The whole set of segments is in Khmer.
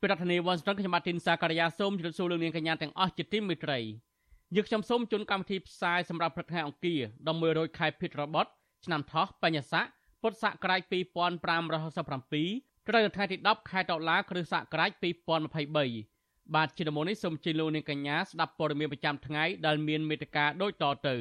ពីរដ្ឋធានី Washington ខ្ញុំបាទទីនសាការីយ៉ាសូមជម្រាបសួរលោកនាងកញ្ញាទាំងអស់ជាទីមេត្រីយើងខ្ញុំសូមជូនកម្មវិធីផ្សាយសម្រាប់ព្រឹកថ្ងៃអង្គារដល់100ខែភិតរបត់ឆ្នាំថោះបញ្ញាស័កពុទ្ធសករាជ2567ត្រូវនៅថ្ងៃទី10ខែតុលាគ្រិស្តសករាជ2023បាទជាដំបូងនេះសូមជម្រាបលោកនាងកញ្ញាស្ដាប់ព័ត៌មានប្រចាំថ្ងៃដែលមានមេត្តាដូចតទៅ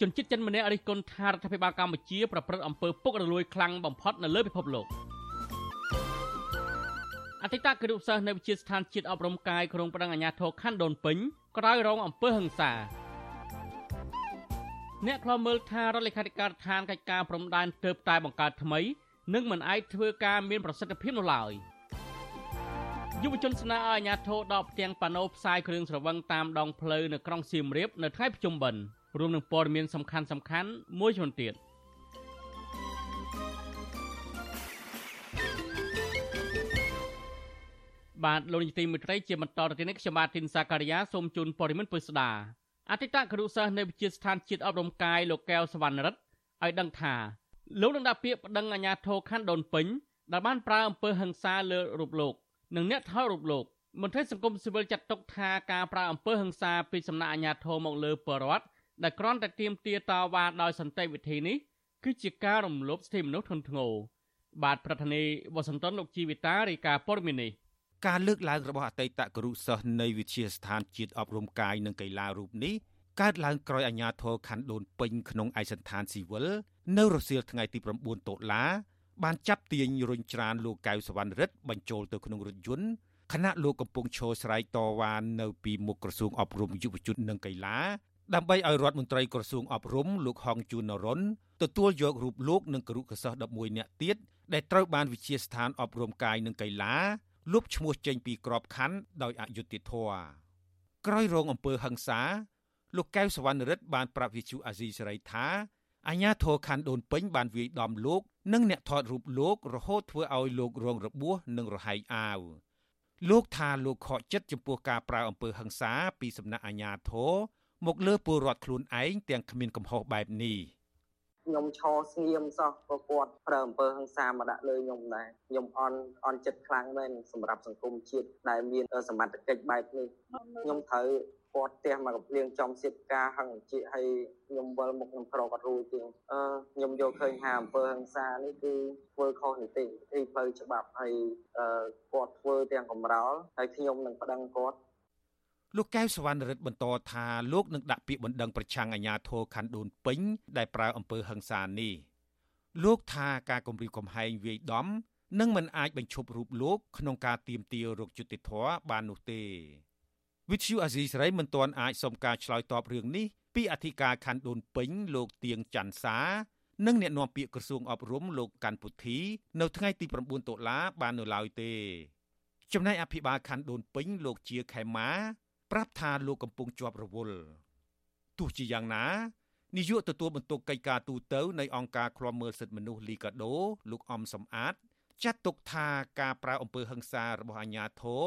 ជនជាតិចិនម្នាក់រិះគន់ថារដ្ឋាភិបាលកម្ពុជាប្រព្រឹត្តអំពើពុករលួយខ្លាំងបំផុតនៅលើពិភពលោកអតីតគរុសិស្សនៅវិទ្យាស្ថានជាតិអប់រំកាយក្រុងប្រឹងអាជ្ញាធរខណ្ឌដូនពេញក្រោយរងអំពើហិង្សាអ្នកខ្លោមើលថារដ្ឋលេខាធិការដ្ឋានកិច្ចការព្រំដែនទើបតែបង្កើតថ្មីនឹងមិនអាចធ្វើការមានប្រសិទ្ធភាពនោះឡើយយុវជនស្នើឲ្យអាជ្ញាធរដកផ្ទាំងប៉ាណូផ្សាយគ្រឿងស្រវឹងតាមដងផ្លូវនៅក្រុងសៀមរាបនៅថ្ងៃប្រជុំបិណ្ឌរួមនឹងព័ត៌មានសំខាន់សំខាន់មួយចំនួនទៀតបាទលោកនាយទីមេត្រីជាបន្តទៅទៀតនេះខ្ញុំបាទទីនសាការីយ៉ាសូមជូនព័ត៌មានពុស្ដាអតីតគ្រូសិស្សនៅវិទ្យាស្ថានជាតិអប់រំកាយលោកកែវសវណ្ណរិទ្ធឲ្យដឹងថាលោកនឹងដាក់ពាក្យប្តឹងអាជ្ញាធរខណ្ឌដូនពេញដែលបានប្រើអំពើហិង្សាលើរូបលោកនិងអ្នកថតរូបលោកមន្ត្រីសង្គមស៊ីវិលចាត់ទុកថាការប្រើអំពើហិង្សាពីសំណាក់អាជ្ញាធរមកលើបរដ្ឋ ដែលគ្រាន់តែទាមទារតវ៉ាដោយសន្តិវិធីនេះគឺជាការរំលោភសិទ្ធិមនុស្សធ្ងន់ធ្ងរបាទប្រធានាធិបតីវ៉ាស៊ីនតោនលោកជីវិតារាយការណ៍ព័ត៌មាននេះការលើកឡើងរបស់អតីតគរុសិស្សនៃវិទ្យាស្ថានជាតិអប់រំកាយនិងកីឡារូបនេះកើតឡើងក្រោយអាជ្ញាធរខណ្ឌដូនពេញក្នុងឯកសណ្ឋានស៊ីវិលនៅរសៀលថ្ងៃទី9តុលាបានចាប់ទាញរុញច្រានលោកកៅសវណ្ណរិទ្ធបញ្ចូលទៅក្នុងរថយន្តខណៈលោកកំពុងឈរស្រែកតវ៉ានៅពីមុខក្រសួងអប់រំយុវជននិងកីឡា ដើម្បីឲ្យរដ្ឋមន្ត្រីក្រសួងអប់រំលោកហងជួននរុនទទួលយករូបលោកនិងគរុកសិស្ស11នាក់ទៀតដែលត្រូវបានវិជាស្ថានអប់រំកាយនិងកីឡាលុបឈ្មោះចេញពីក្របខ័ណ្ឌដោយអយុត្តិធម៌ក្រោយរងអំពើហិង្សាលោកកែវសវណ្ណរិទ្ធបានប្រាប់វិទ្យុអាស៊ីសេរីថាអាញាធរខណ្ឌដូនពេញបានវាយដំលោកនិងអ្នកថតរូបលោករហូតធ្វើឲ្យលោករងរបួសនិងរហែកអាវលោកថាលោកខកចិត្តចំពោះការប្រើអំពើហិង្សាពីសំណាក់អាញាធរ មកលើពលរដ្ឋខ្លួនឯងទាំងគ្មានកំហុសបែបនេះខ្ញុំឈរស្ងៀមសោះក៏គាត់ប្រើអំពើហិង្សាមកដាក់លើខ្ញុំដែរខ្ញុំអន់អន់ចិត្តខ្លាំងមែនសម្រាប់សង្គមជាតិដែលមានសមត្ថកិច្ចបែបនេះខ្ញុំត្រូវគាត់ផ្ទះមកកំភ្លៀងចំសៀតការហឹងជាឲ្យខ្ញុំវិលមុខខ្ញុំក្រគាត់រួចទៀតអឺខ្ញុំយកឃើញថាអំពើហិង្សានេះគឺធ្វើខុសនីតិវិធីផ្លូវច្បាប់ហើយគាត់ធ្វើទាំងកំរោលហើយខ្ញុំនឹងប្តឹងគាត់ លោកកែវសវណ្ណរិទ្ធបន្តថាលោកនឹងដាក់ពាក្យបណ្ដឹងប្រឆាំងអាជ្ញាធរខណ្ឌដូនពេញដែលប្រើអំពើហិង្សានេះលោកថាការគម្រាមកំហែងវាយដំនឹងមិនអាចបញ្ឈប់រូបលោកក្នុងការទៀមទារោគយុតិធធបាននោះទេវិទ្យុអាស៊ីសេរីមិនទាន់អាចសុំការឆ្លើយតបរឿងនេះពីអធិការខណ្ឌដូនពេញលោកទៀងច័ន្ទសានិងអ្នកនាំពាក្យក្រសួងអប់រំលោកកាន់ពុទ្ធី នៅថ្ងៃទី9តុលាបាននៅឡើយទេចំណែកអភិបាលខណ្ឌដូនពេញលោកជាខេម៉ា ប្រាប់ថាលោកកំពុងជាប់រវល់ទោះជាយ៉ាងណានាយកទទួលបន្ទុកកិច្ចការទូតទៅនៃអង្គការឃ្លាំមើលសិទ្ធិមនុស្សលីកាដូលោកអំសំអាតចាត់ទុកថាការប្រើអំពើហិង្សារបស់អាជ្ញាធរ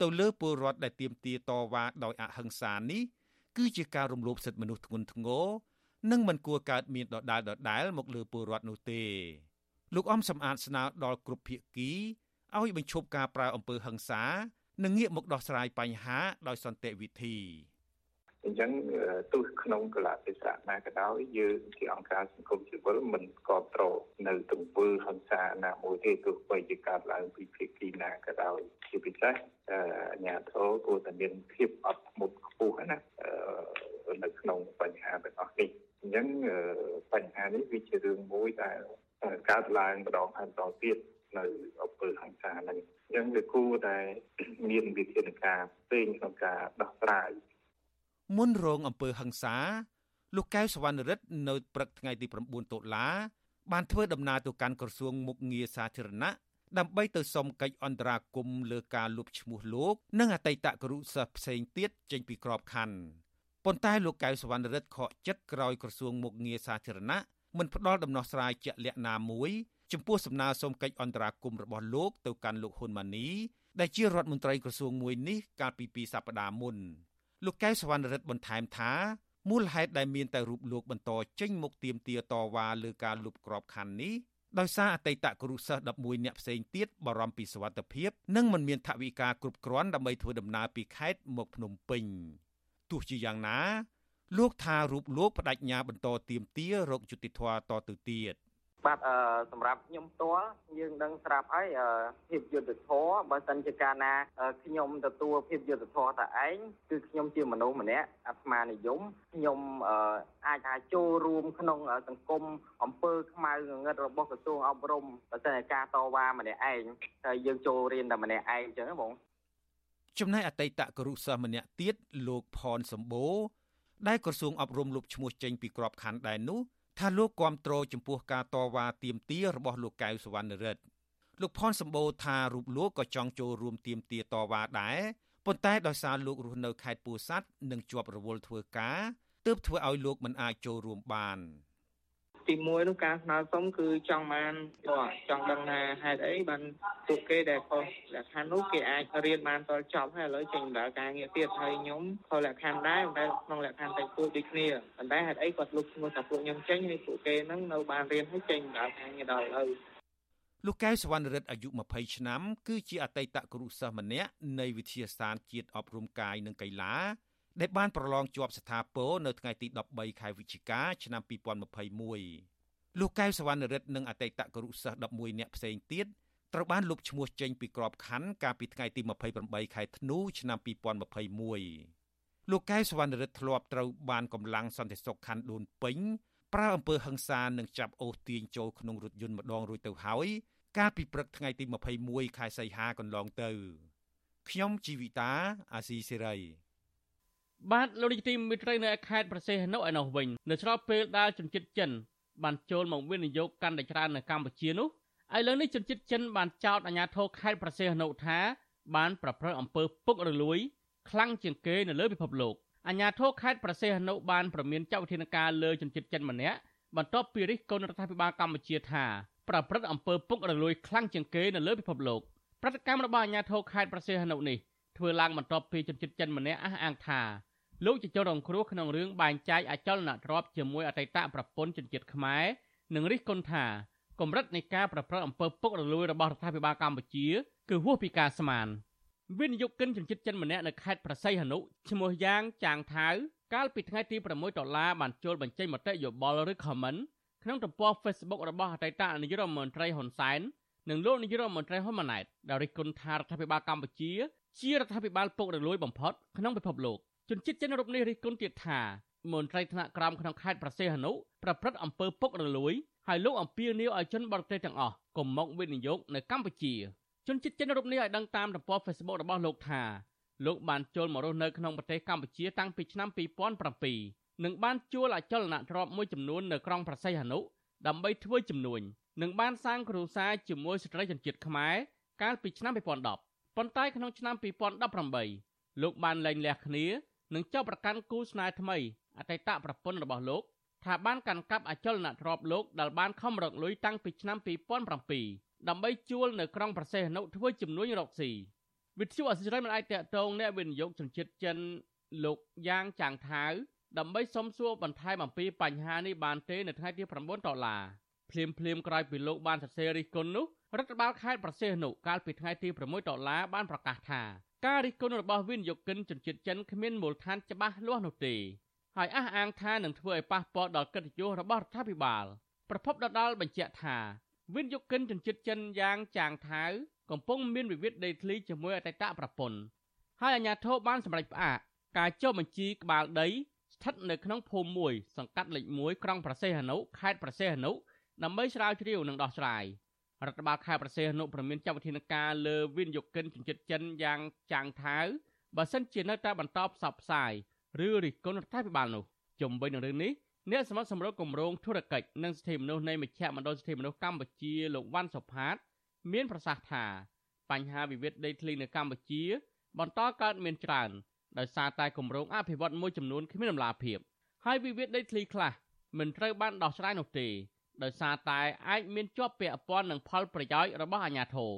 ទៅលើពលរដ្ឋដែលទាមទារតវ៉ាដោយអហិង្សានេះគឺជាការរំលោភសិទ្ធិមនុស្សធ្ងន់ធ្ងរនិងមិនគួរកើតមានដដែលដដែលមកលើពលរដ្ឋនោះទេលោកអំសំអាតស្នើដល់គ្រប់ភាគីឲ្យបញ្ឈប់ការប្រើអំពើហិង្សា និងងាកមកដោះស្រាយបញ្ហាដោយសន្តិវិធីអញ្ចឹងទោះក្នុងកលៈទេសៈណាក៏ដោយយើងជាអង្គការសង្គមស៊ីវិលមិនគ្រប់គ្រងនៅទង្វើហិង្សាណាមួយទេទោះបីជាកើតឡើងពីភាគីណាក៏ដោយជាពិសេសអាញាធរគួរតែមានភាពអត់ធ្មត់ខ្ពស់ណានៅក្នុងបញ្ហាទាំងអស់នេះអញ្ចឹងបញ្ហានេះវាជារឿងមួយដែលកើតឡើងម្ដងហើយម្ដងទៀត នៅអំពើហិង្សាហ្នឹងអញ្ចឹងវាគួរតែមានវិធានការផ្សេងក្នុងការដោះស្រាយមុនរងអំពើហិង្សាលោកកែវសវណ្ណរិទ្ធនៅព្រឹកថ្ងៃទី9តុលាបានធ្វើដំណើរទៅកាន់ក្រសួងមុខងារសាធារណៈដើម្បីទៅសុំកិច្ចអន្តរាគមន៍លើការលុបឈ្មោះលោក និងអតីតគរុសិស្សផ្សេងទៀតចេញពីក្របខ័ណ្ឌប៉ុន្តែលោកកៅសវណ្ណរិទ្ធខកចិត្តក្រោយក្រសួងមុខងារសាធារណៈមិនផ្ដល់ដំណោះស្រាយជាក់លាក់ណាមួយចំពោះសំណើសុំកិច្ចអន្តរាគមន៍របស់លោកទៅកាន់លោកហ៊ុនម៉ាណីដែលជារដ្ឋមន្ត្រីក្រសួងមួយនេះកាលពីពីសប្តាហ៍មុនលោកកៅសវណ្ណរិទ្ធបន្ថែមថាមូលហេតុដែលមានតែរូបលោកបន្តចេញមុខទៀមទាតវ៉ាលើការលុបក្របខ័ណ្ឌនេះដោយសារអតីតគ្រូសិស្ស11នាក់ផ្សេងទៀតបារម្ភពីសុវត្ថិភាពនិងមិនមានថវិកាគ្រប់គ្រាន់ដើម្បីធ្វើដំណើរពីខេត្តមកភ្នំពេញទោះជាយ៉ាងណា លោកថារូបលោកបដិញ្ញាបន្តទៀមទារោគយុតិធធតទៅទៀត បាទអឺសម្រាប់ខ្ញុំផ្ទាល់យើងដឹងស្រាប់ហើយភាពយុត្តិធម៌បើសិនជាកាលណាខ្ញុំទទួលភាពយុត្តិធម៌តែឯងគឺខ្ញុំជាមនុស្សម្នាក់អាត្មានិយមខ្ញុំអាចថាចូលរួមក្នុងសង្គមអង្គើខ្មៅងងឹតរបស់ក្រសួងអប់រំបើសិនជាការតវ៉ាម្នាក់ឯងហើយយើងចូលរៀនតែម្នាក់ឯងអញ្ចឹងបងចំណែកអតីតគរុសិស្សម្នាក់ទៀតលោកផនសម្បូរដែលក្រសួងអប់រំលុបឈ្មោះចេញពីក្របខ័ណ្ឌដែរនោះ ថាលោកគ្រប់គ្រងចំពោះការតវ៉ាទាមទាររបស់លោកកៅសវណ្ណរិទ្ធលោកផនសម្បូរថារូបលោកក៏ចង់ចូលរួមទាមទារតវ៉ាដែរប៉ុន្តែដោយសារលោករស់នៅខេត្តពោធិ៍សាត់និងជាប់រវល់ធ្វើការទើបធ្វើឲ្យលោកមិនអាចចូលរួមបាន។ ទី1នោះការស្នើសុំគឺចង់បានចង់ដឹងថាហេតុអីបានពួកគេដែលខុសលក្ខខណ្ឌនោះគេអាចរៀនបានតចប់ហើយឥឡូវចេញដំណើរការងារទៀតហើយខ្ញុំខុសលក្ខខណ្ឌដែរតែក្នុងលក្ខខណ្ឌតែពួកដូចគ្នាប៉ុន្តែហេតុអីគាត់លុបឈ្មោះថាពួកខ្ញុំចេញហើយពួកគេហ្នឹងនៅបានរៀនហើយចេញដំណើរការងារដល់ឥឡូវលោកកែវសវណ្ណរិទ្ធអាយុ20ឆ្នាំគឺជាអតីតគ្រូសិស្សម្នាក់នៃវិទ្យាស្ថានជាតិអប់រំកាយនិងកីឡា ដែលបានប្រឡងជាប់ស្ថាពរនៅថ្ងៃទី13ខែវិច្ឆិកាឆ្នាំ2021លោកកែវសវណ្ណរិទ្ធនិងអតីតគរុសិស្ស11នាក់ផ្សេងទៀតត្រូវបានលុបឈ្មោះចេញពីក្របខ័ណ្ឌកាលពីថ្ងៃទី28ខែធ្នូឆ្នាំ2021លោកកែវសវណ្ណរិទ្ធធ្លាប់ត្រូវបានកម្លាំងសន្តិសុខខណ្ឌដូនពេញប្រើអំពើហិង្សានិងចាប់អូសទាញចូលក្នុងរថយន្តម្ដងរួចទៅហើយកាលពីព្រឹកថ្ងៃទី21ខែសីហាកន្លងទៅខ្ញុំជីវិតាអាស៊ីសេរី បាទលោកនាយកទីមេត្រីនៅខេត្តប្រសេះនៅឯនោះវិញនៅស្របពេលដែលជនជាតិចិនបានចូលមកវិនិយោគកាន់តែច្រើននៅកម្ពុជានោះឥឡូវនេះជនជាតិចិនបានចោទអាជ្ញាធរខេត្តប្រសេះនៅថាបានប្រព្រឹត្តអំពើពុករលួយខ្លាំងជាងគេនៅលើពិភពលោកអាជ្ញាធរខេត្តប្រសេះនៅបានប្រមានចាត់វិធានការលើជនជាតិចិនម្នាក់បន្ទាប់ពីរិះគន់រដ្ឋាភិបាលកម្ពុជាថាប្រព្រឹត្តអំពើពុករលួយខ្លាំងជាងគេនៅលើពិភពលោកប្រតិកម្មរបស់អាជ្ញាធរខេត្តប្រសេះនៅនេះធ្វើឡើងបន្ទាប់ពីជនជាតិចិនម្នាក់អះអាងថា លោកជាជនរងគ្រោះក្នុងរឿងបែងចែកអចលនទ្រព្យជាមួយអតីតប្រពន្ធជនជាតិខ្មែរនិងរិះគន់ថាកម្រិតនៃការប្រព្រឹត្តអំពើពុករលួយរបស់រដ្ឋាភិបាលកម្ពុជាគឺហួសពីការស្មានវិនិយោគិនជនជាតិចិនម្នាក់នៅខេត្តប្រស័យហនុឈ្មោះយ៉ាងចាងថាវកាលពីថ្ងៃទី6ដុល្លារបានចូលបញ្ចេញមតិយោបល់ឬ comment ក្នុងទំព័រ Facebook របស់អតីតនាយករដ្ឋមន្ត្រីហ៊ុនសែននិងលោកនាយករដ្ឋមន្ត្រីហ៊ុនម៉ាណែតដែលរិះគន់ថារដ្ឋាភិបាលកម្ពុជាជារដ្ឋាភិបាលពុករលួយបំផុតក្នុងពិភពលោក ជនជាតិចិនរូបនេះរិះគន់ទៀតថាមន្ត្រីថ្នាក់ក្រោមក្នុងខេត្តប្រសេះហនុប្រព្រឹត្តអំពើពុករលួយហើយលោកអំពាវនាវឲ្យជនបរទេសទាំងអស់កុំមកវិនិយោគនៅកម្ពុជាជនជាតិចិនរូបនេះឲ្យដឹងតាមទំព័រ Facebook របស់លោកថាលោកបានចូលមករស់នៅក្នុងប្រទេសកម្ពុជាតាំងពីឆ្នាំ2007និងបានជួលអចលនទ្រព្យមួយចំនួននៅក្រុងប្រស័យហនុដើម្បីធ្វើជំនួញនិងបានសាងគ្រួសារជាមួយស្ត្រីជនជាតិខ្មែរកាលពីឆ្នាំ2010ប៉ុន្តែក្នុងឆ្នាំ2018លោកបានលែងលះគ្នា និងចោទប្រកាន់គូស្នេហ៍ថ្មីអតីតប្រពន្ធរបស់លោកថាបានកាន់កាប់អចលនទ្រព្យលោកដែលបានខំរកលុយតាំងពីឆ្នាំ2007ដើម្បីជួលនៅក្រុងប្រសេះនុធ្វើជំនួញរកស៊ីវិទ្យុអសិរ័យមិនអាចតកតងអ្នកវិនិយោគជនជាតិចិនលោកយ៉ាងចាងថាវដើម្បីសុំសួរបន្ថែមអំពីបញ្ហានេះបានទេនៅថ្ងៃទី9ដុល្លារភ្លាមភ្លាមក្រោយពីលោកបានសរសេររិះគន់នោះរដ្ឋបាលខេត្តប្រសេះនុកាលពីថ្ងៃទី6ដុល្លារបានប្រកាសថា ការរិះគន់របស់វិនិយោគិនជនជាតិចិនគ្មានមូលដ្ឋានច្បាស់លាស់នោះទេហើយអះអាងថានឹងធ្វើឲ្យប៉ះពាល់ដល់កិត្តិយសរបស់រដ្ឋាភិបាលប្រពន្ធដដាលបញ្ជាក់ថាវិនិយោគិនជនជាតិចិនយ៉ាងចាងថាវកំពុងមានវិវាទដីធ្លីជាមួយអតីតប្រពន្ធហើយអាជ្ញាធរបានសម្រេចផ្អាកការចុះបញ្ជីក្បាលដីស្ថិតនៅក្នុងភូមិមួយសង្កាត់លេខ1ក្រុងប្រសេះហនុខេត្តប្រសេះហនុដើម្បីស្រាវជ្រាវនិងដោះស្រាយ រដ្ឋបាលខេត្តប្រសេះនុប្រមានចាត់វិធានការលើវិនិយោគិនជនជាតិចិនយ៉ាងចាងថាវបើសិនជានៅតែបន្តផ្សព្វផ្សាយឬរិះគន់រដ្ឋាភិបាលនោះជំវិញនឹងរឿងនេះអ្នកសមាជិកសម្រុកគម្រោងធុរកិច្ចនិងសិទ្ធិមនុស្សនៃមជ្ឈមណ្ឌលសិទ្ធិមនុស្សកម្ពុជាលោកវ៉ាន់សុផាត មានប្រសាសន៍ថាបញ្ហាវិវាទដីធ្លីនៅកម្ពុជា បន្តកើតមានច្រើនដោយសារតែគម្រោងអភិវឌ្ឍមួយចំនួនគ្មានដំណាភាពហើយវិវាទដីធ្លីខ្លះមិនត្រូវបានដោះស្រាយនោះទេ ដោយសារតែអាចមានជាប់ពាក់ព័ន្ធនឹងផលប្រយោជន៍របស់អាជ្ញាធរ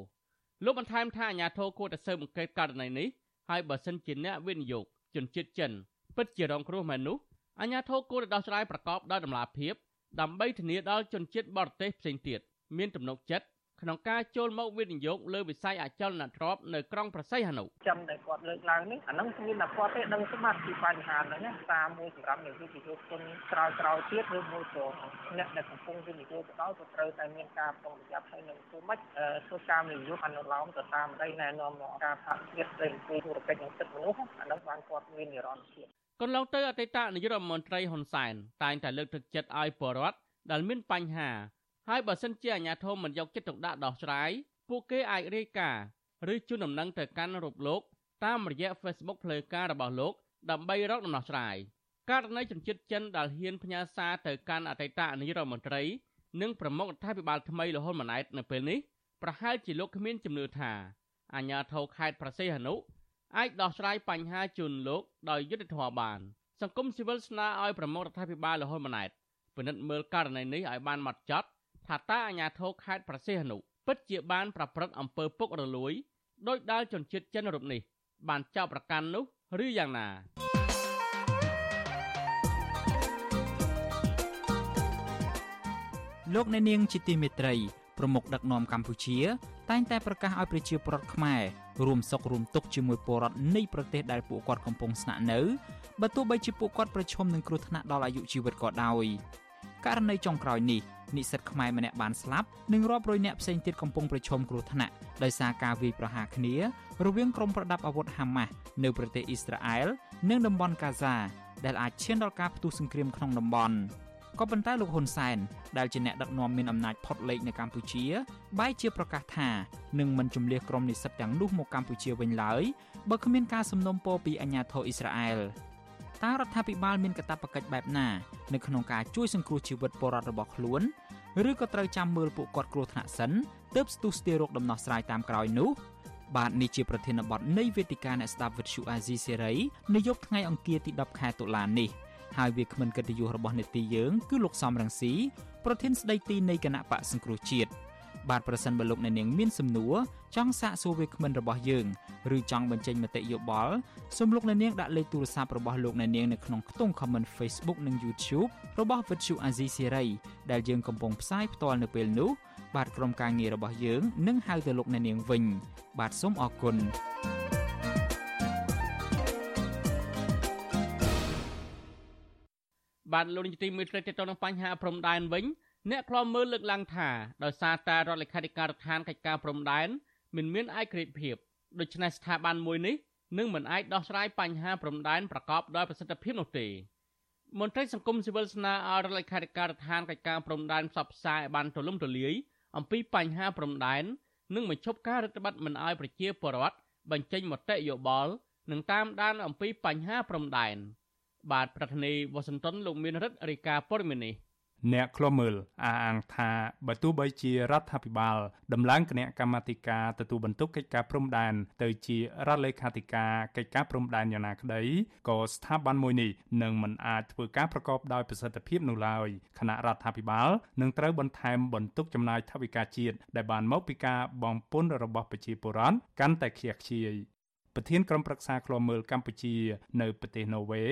លោកបន្ថែមថាអាជ្ញាធរគួរតែស៊ើបអង្កេតករណីនេះហើយបើសិនជាអ្នកវិនិយោគជនជាតិចិនពិតជារងគ្រោះមែននោះអាជ្ញាធរគួរតែដោះស្រាយប្រកបដោយតម្លាភាពដើម្បីធានាដល់ជនជាតិបរទេសផ្សេងទៀតមានទំនុកចិត្ត ក្នុងការចូលមកវិនិយោគលើវិស័យអចលនទ្រព្យនៅក្រុងប្រស័យហនុចំដែលគាត់លើកឡើងនេះអានឹងមានតែគាត់ទេដឹងច្បាស់ពីបញ្ហាហ្នឹងណាតាមមួយសម្រាប់អ្នកវិនិយោគទុនក្រោយក្រោយទៀតឬមួយក៏អ្នកដែលកំពុងវិនិយោគទៅដល់ក៏ត្រូវតែមានការប្រុងប្រយ័ត្នហើយនឹងធ្វើម៉េចធ្វើការវិនិយោគអនុលោមទៅតាមដីណែនាំរបស់ការផាកទៀតស្ដីពីធុរកិច្ចនិងសិទ្ធិមនុស្សអានឹងបានគាត់មាននិរន្តរភាពកន្លងទៅអតីតនាយករដ្ឋមន្ត្រីហ៊ុនសែនតែងតែលើកទឹកចិត្តឲ្យពលរដ្ឋដែលមានបញ្ហា ហើយបើសិនជាអាជ្ញាធរមិនយកចិត្តទុកដាក់ដោះស្រាយពួកគេអាចរាយការណ៍ឬជូនដំណឹងទៅកាន់រូបលោកតាមរយៈ Facebook ផ្លូវការរបស់លោកដើម្បីរកដំណោះស្រាយករណីជនជាតិចិនដែលហ៊ានផ្ញើសារទៅកាន់អតីតនាយករដ្ឋមន្ត្រីនិងប្រមុខរដ្ឋាភិបាលថ្មីលហ៊ុនម៉ាណែតនៅពេលនេះប្រហែលជាលោកគ្មានជំនឿថាអាជ្ញាធរខេត្តប្រសិទ្ធហនុអាចដោះស្រាយបញ្ហាជូនលោកដោយយុត្តិធម៌បាន សង្គមស៊ីវិលស្នើឲ្យប្រមុខរដ្ឋាភិបាលលហ៊ុនម៉ាណែតពិនិត្យមើលករណីនេះឲ្យបានម៉ត់ចត់ ថាតើអាជ្ញាធរខេត្តប្រសិទ្ធនុពិតជាបានប្រព្រឹត្តអំពើពុករលួយដោយដាល់ជនជាតិចិនរូបនេះ បានចោទប្រកាន់នោះឬយ៉ាងណាលោកអ្នកនាងជាទីមេត្រីប្រមុខដឹកនាំកម្ពុជា តែងតែប្រកាសឲ្យប្រជាពលរដ្ឋខ្មែររួមសុខរួមទុក្ខជាមួយពលរដ្ឋនៃប្រទេសដែលពួកគាត់កំពុងស្នាក់នៅបើទោះបីជាពួកគាត់ប្រឈមនឹងគ្រោះថ្នាក់ដល់អាយុជីវិតក៏ដោយ ករណីចុងក្រោយនេះនិស្សិតខ្មែរម្នាក់បានស្លាប់និងរាប់រយនាក់ផ្សេងទៀតកំពុងប្រឈមគ្រោះថ្នាក់ដោយសារការវាយប្រហារគ្នារវាងក្រុមប្រដាប់អាវុធហាម៉ាស់នៅប្រទេសអ៊ីស្រាអែលនិងតំបន់កាហ្សាដែលអាចឈានដល់ការផ្ទុះសង្គ្រាមក្នុងតំបន់ក៏ប៉ុន្តែលោកហ៊ុនសែនដែលជាអ្នកដឹកនាំមានអំណាចផុតលេខនៅកម្ពុជាបែរជាប្រកាសថានឹងមិនជំលះក្រុមនិស្សិតទាំងនោះមកកម្ពុជាវិញឡើយបើគ្មានការសំណុំពរពីអាជ្ញាធរអ៊ីស្រាអែល តើរដ្ឋាភិបាលមានកាតព្វកិច្ចបែបណានៅក្នុងការជួយសង្គ្រោះជីវិតពលរដ្ឋរបស់ខ្លួនឬក៏ត្រូវចាំមើលពួកគាត់គ្រោះថ្នាក់សិនទើបស្ទុះស្ទាររកដំណោះស្រាយតាមក្រោយនោះបាទនេះជាប្រធានបទនៃវេទិកាអ្នកស្ដាប់វិទ្យុអាស៊ីសេរីនៅយប់ថ្ងៃអង្គារទី10ខែតុលានេះហើយវាគ្មិនកិត្តិយសរបស់នេតិយើងគឺលោកសំរងស៊ីប្រធានស្ដីទីនៃគណៈបកសង្គ្រោះជាតិ បាទប្រសិនបើលោកអ្នកនាងមានសំណួរចង់សាកសួរវាគ្មិនរបស់យើងឬចង់បញ្ចេញមតិយោបល់សូមលោកអ្នកនាងដាក់លេខទូរស័ព្ទរបស់លោកអ្នកនាងនៅក្នុងខ្ទង់ comment Facebook និង YouTube របស់ Vuthu Azizi Serai ដែលយើងកំពុងផ្សាយផ្ទាល់នៅពេលនេះបាទក្រុមការងាររបស់យើងនឹងហៅទៅលោកអ្នកនាងវិញ បាទសូមអរគុណបាទលោកនាយកទីមេត្រីទៅនឹងបញ្ហាព្រំដែនវិញ អ្នកខ្លាំមើលលើកឡើងថាដោយសារតែរដ្ឋលេខាធិការដ្ឋានកិច្ចការព្រំដែនមិនមានឯករាជ្យភាពដូច្នេះស្ថាប័នមួយនេះនឹងមិនអាចដោះស្រាយបញ្ហាព្រំដែនប្រកបដោយប្រសិទ្ធភាពនោះទេមន្ត្រីសង្គមស៊ីវិលស្នើឲ្យរដ្ឋលេខាធិការដ្ឋានកិច្ចការព្រំដែនផ្សព្វផ្សាយឲ្យបានទូលំទូលាយអំពីបញ្ហាព្រំដែននិងបញ្ឈប់ការរដ្ឋបတ်មិនឲ្យប្រជាពលរដ្ឋបញ្ចេញមតិយោបល់និងតាមដានអំពីបញ្ហាព្រំដែនបាទប្រធានាធិបតីវ៉ាស៊ីនតោនលោកមានរិទ្ធរាយការណ៍ព័ត៌មាននេះ អ្នកឃ្លាំមើលអះអាងថាបើទោះបីជារដ្ឋាភិបាលដំឡើងគណៈកម្មាធិការទទួលបន្ទុកកិច្ចការព្រំដែនទៅជារដ្ឋលេខាធិការកិច្ចការព្រំដែនយ៉ាងណាក្តីក៏ស្ថាប័នមួយនេះនឹងមិនអាចធ្វើការប្រកបដោយប្រសិទ្ធភាពនោះឡើយគណៈរដ្ឋាភិបាលនឹងត្រូវបន្ថែមបន្ទុកចំណាយថវិកាជាតិដែលបានមកពីការបងពុនរបស់ប្រជាពលរដ្ឋកាន់តែខ្ជះខ្ជាយ ប្រធានក្រុមប្រឹក្សាឃ្លាំមើលកម្ពុជានៅប្រទេសណូវេ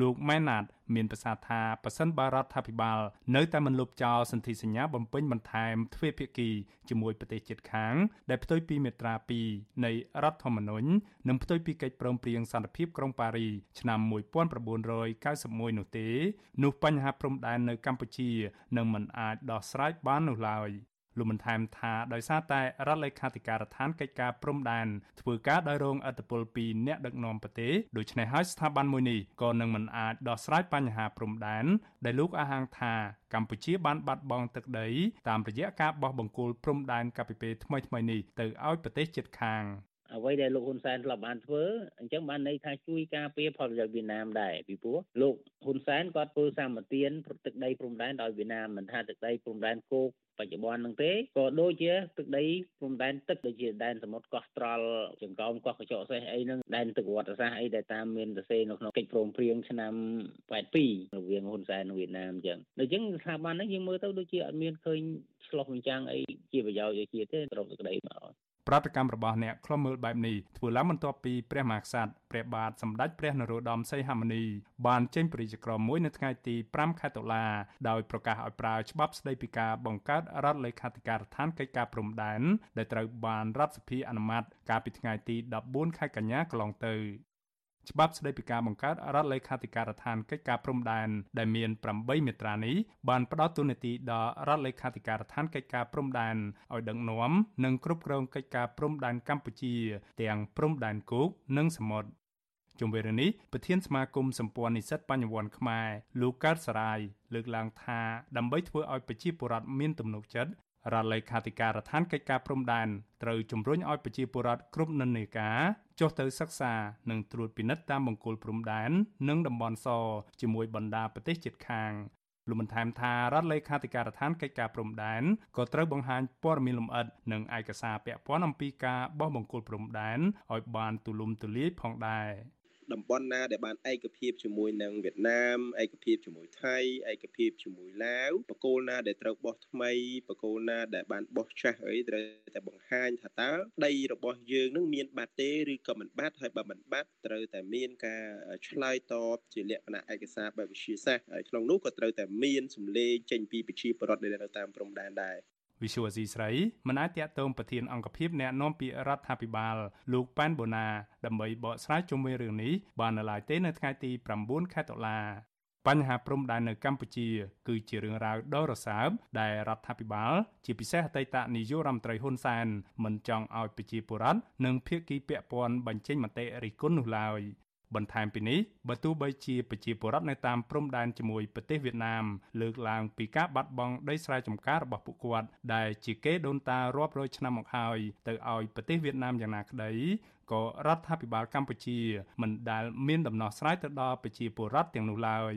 លោកម៉ែណាតមានប្រសាសន៍ថាប៉ះសិនបារដ្ឋាភិបាលនៅតែមិនលុបចោលសន្ធិសញ្ញាបំពេញបន្ថែមទ្វេភាគីជាមួយប្រទេសជិតខាង ដែលផ្ទុយពីមាត្រា2នៃរដ្ឋធម្មនុញ្ញនិងផ្ទុយពីកិច្ចព្រមព្រៀងសន្តិភាពក្រុងប៉ារីឆ្នាំ1991នោះទេនោះបញ្ហាព្រំដែននៅកម្ពុជានឹងមិនអាចដោះស្រាយបាននោះឡើយ លោកបានថែមថាដោយសារតែរដ្ឋលេខាធិការដ្ឋានកិច្ចការព្រំដែនធ្វើការដោយរងឥទ្ធិពលពីអ្នកដឹកនាំប្រទេសដូច្នេះហើយស្ថាប័នមួយនេះក៏នឹងមិនអាចដោះស្រាយបញ្ហាព្រំដែនដែលលោកអះអាងថាកម្ពុជាបានបាត់បង់ទឹកដីតាមរយៈការបោះបង្គោលព្រំដែនកាលពីពេលថ្មីៗនេះទៅឲ្យប្រទេសជិតខាងអ្វីដែលលោកហ៊ុនសែនធ្លាប់បានធ្វើអញ្ចឹងបានន័យថាជួយការពារផលប្រយោជន៍វៀតណាមដែរពីព្រោះលោកហ៊ុនសែនគាត់ធ្វើសម្បទានទឹកដីព្រំដែនដោយវៀតណាមមិនថាទឹកដីព្រំដែនគោក បច្ចុប្បន្នហ្នឹងទេក៏ដូចជាទឹកដីព្រំដែនទឹកដូចជាដែនសមុទ្រកោះត្រល់ចង្កោមកោះកញ្ចក់សេះអីហ្នឹងដែនទឹកវត្តសាស្ត្រអីដែលតាមមានសរសេរនៅក្នុងកិច្ចព្រមព្រៀងឆ្នាំ82រវាងហ៊ុនសែននិងវៀតណាមអញ្ចឹងដូច្នេះស្ថាប័នហ្នឹងយើងមើលទៅដូចជាអត់មានឃើញឆ្លោះបញ្ចាំងអីជាប្រយោជន៍ឲ្យជាតិទេត្រឹមទឹកដីមក ប្រតិកម្មរបស់អ្នកខ្លុំមើលបែបនេះធ្វើឡើងបន្ទាប់ពីព្រះមហាក្សត្រព្រះបាទសម្ដេចព្រះនរោត្តមសីហមុនីបានចេញព្រះរាជក្រមមួយនៅថ្ងៃទី5ខែតុលាដោយប្រកាសឲ្យប្រើច្បាប់ស្តីពីការបង្កើតរដ្ឋលេខាធិការដ្ឋានកិច្ចការព្រំដែនដែលត្រូវបានរដ្ឋសភាអនុម័តកាលពីថ្ងៃទី14ខែកញ្ញាកន្លងទៅ ច្បាប់ស្តីពីការបង្កើតរដ្ឋលេខាធិការដ្ឋានកិច្ចការព្រំដែនដែលមាន8មាត្រានេះបានផ្ដល់ទូនាទីដល់រដ្ឋលេខាធិការដ្ឋានកិច្ចការព្រំដែនឲ្យដឹកនាំនិងគ្រប់គ្រងកិច្ចការព្រំដែនកម្ពុជា ទាំងព្រំដែនគោកនិងសមុទ្រជុំវិញរឿងនេះប្រធានសមាគមសម្ព័ន្ធនិស្សិតបញ្ញវន្តខ្មែរលោកកើតសរាយលើកឡើងថាដើម្បីធ្វើឲ្យប្រជាពលរដ្ឋមានទំនុកចិត្ត រដ្ឋលេខាធិការដ្ឋានកិច្ចការព្រំដែនត្រូវជំរុញឲ្យប្រជាពលរដ្ឋគ្រប់និន្នាការចុះទៅសិក្សានិងត្រួតពិនិត្យតាមបង្គោលព្រំដែននិងតំបន់សជាមួយបណ្ដាប្រទេសជិតខាងលោកបានថែមថារដ្ឋលេខាធិការដ្ឋានកិច្ចការព្រំដែនក៏ត្រូវបង្ហាញព័ត៌មានលម្អិតនិងឯកសារពាក់ព័ន្ធអំពីការបោះបង្គោលព្រំដែនឲ្យបានទូលំទូលាយផងដែរ តំបន់ណាដែលបានឯកភាពជាមួយនឹងវៀតណាមឯកភាពជាមួយថៃឯកភាពជាមួយឡាវបកគោលណាដែលត្រូវបោះថ្មីបកគោលណាដែលបានបោះចាស់អីត្រូវតែបង្ហាញថាតើដីរបស់យើងនឹងមានបាត់ទេឬក៏មិនបាត់ហើយបើមិនបាត់ត្រូវតែមានការឆ្លើយតបជាលក្ខណៈឯកសារបែបវិទ្យាសាស្ត្រហើយក្នុងនោះក៏ត្រូវតែមានសម្លេងចេញពីប្រជាពលរដ្ឋដែលនៅតាមព្រំដែនដែរ វិសុវអាស៊ីស្រីមិនអាចតាក់ទងប្រធានអង្គភិបអ្នកនាំពាក្យរដ្ឋាភិបាលលោកប៉ែនបូណាដើម្បីបកស្រាយជុំវិញរឿងនេះបាននៅឡើយទេនៅថ្ងៃទី9ខែតុលាបញ្ហាព្រំដែននៅកម្ពុជា គឺជារឿងរ៉ាវដ៏រសើបដែលរដ្ឋាភិបាល ជាពិសេសអតីតនាយករដ្ឋមន្ត្រីហ៊ុនសែនមិនចង់ឲ្យប្រជាពលរដ្ឋនិងភាគីពាក់ព័ន្ធបញ្ចេញមតិរិះគន់នោះឡើយ បន្ថែមពីនេះបើទោះបីជាប្រជាពលរដ្ឋនៅតាមព្រំដែនជាមួយប្រទេសវៀតណាមលើកឡើងពីការបាត់បង់ដីស្រែចម្ការរបស់ពួកគាត់ដែលជាគេដូនតារាប់រយឆ្នាំមកហើយទៅឲ្យប្រទេសវៀតណាមយ៉ាងណាក្តីក៏រដ្ឋាភិបាលកម្ពុជាមិនដែលមានដំណោះស្រាយទៅដល់ប្រជាពលរដ្ឋទាំងនោះឡើយ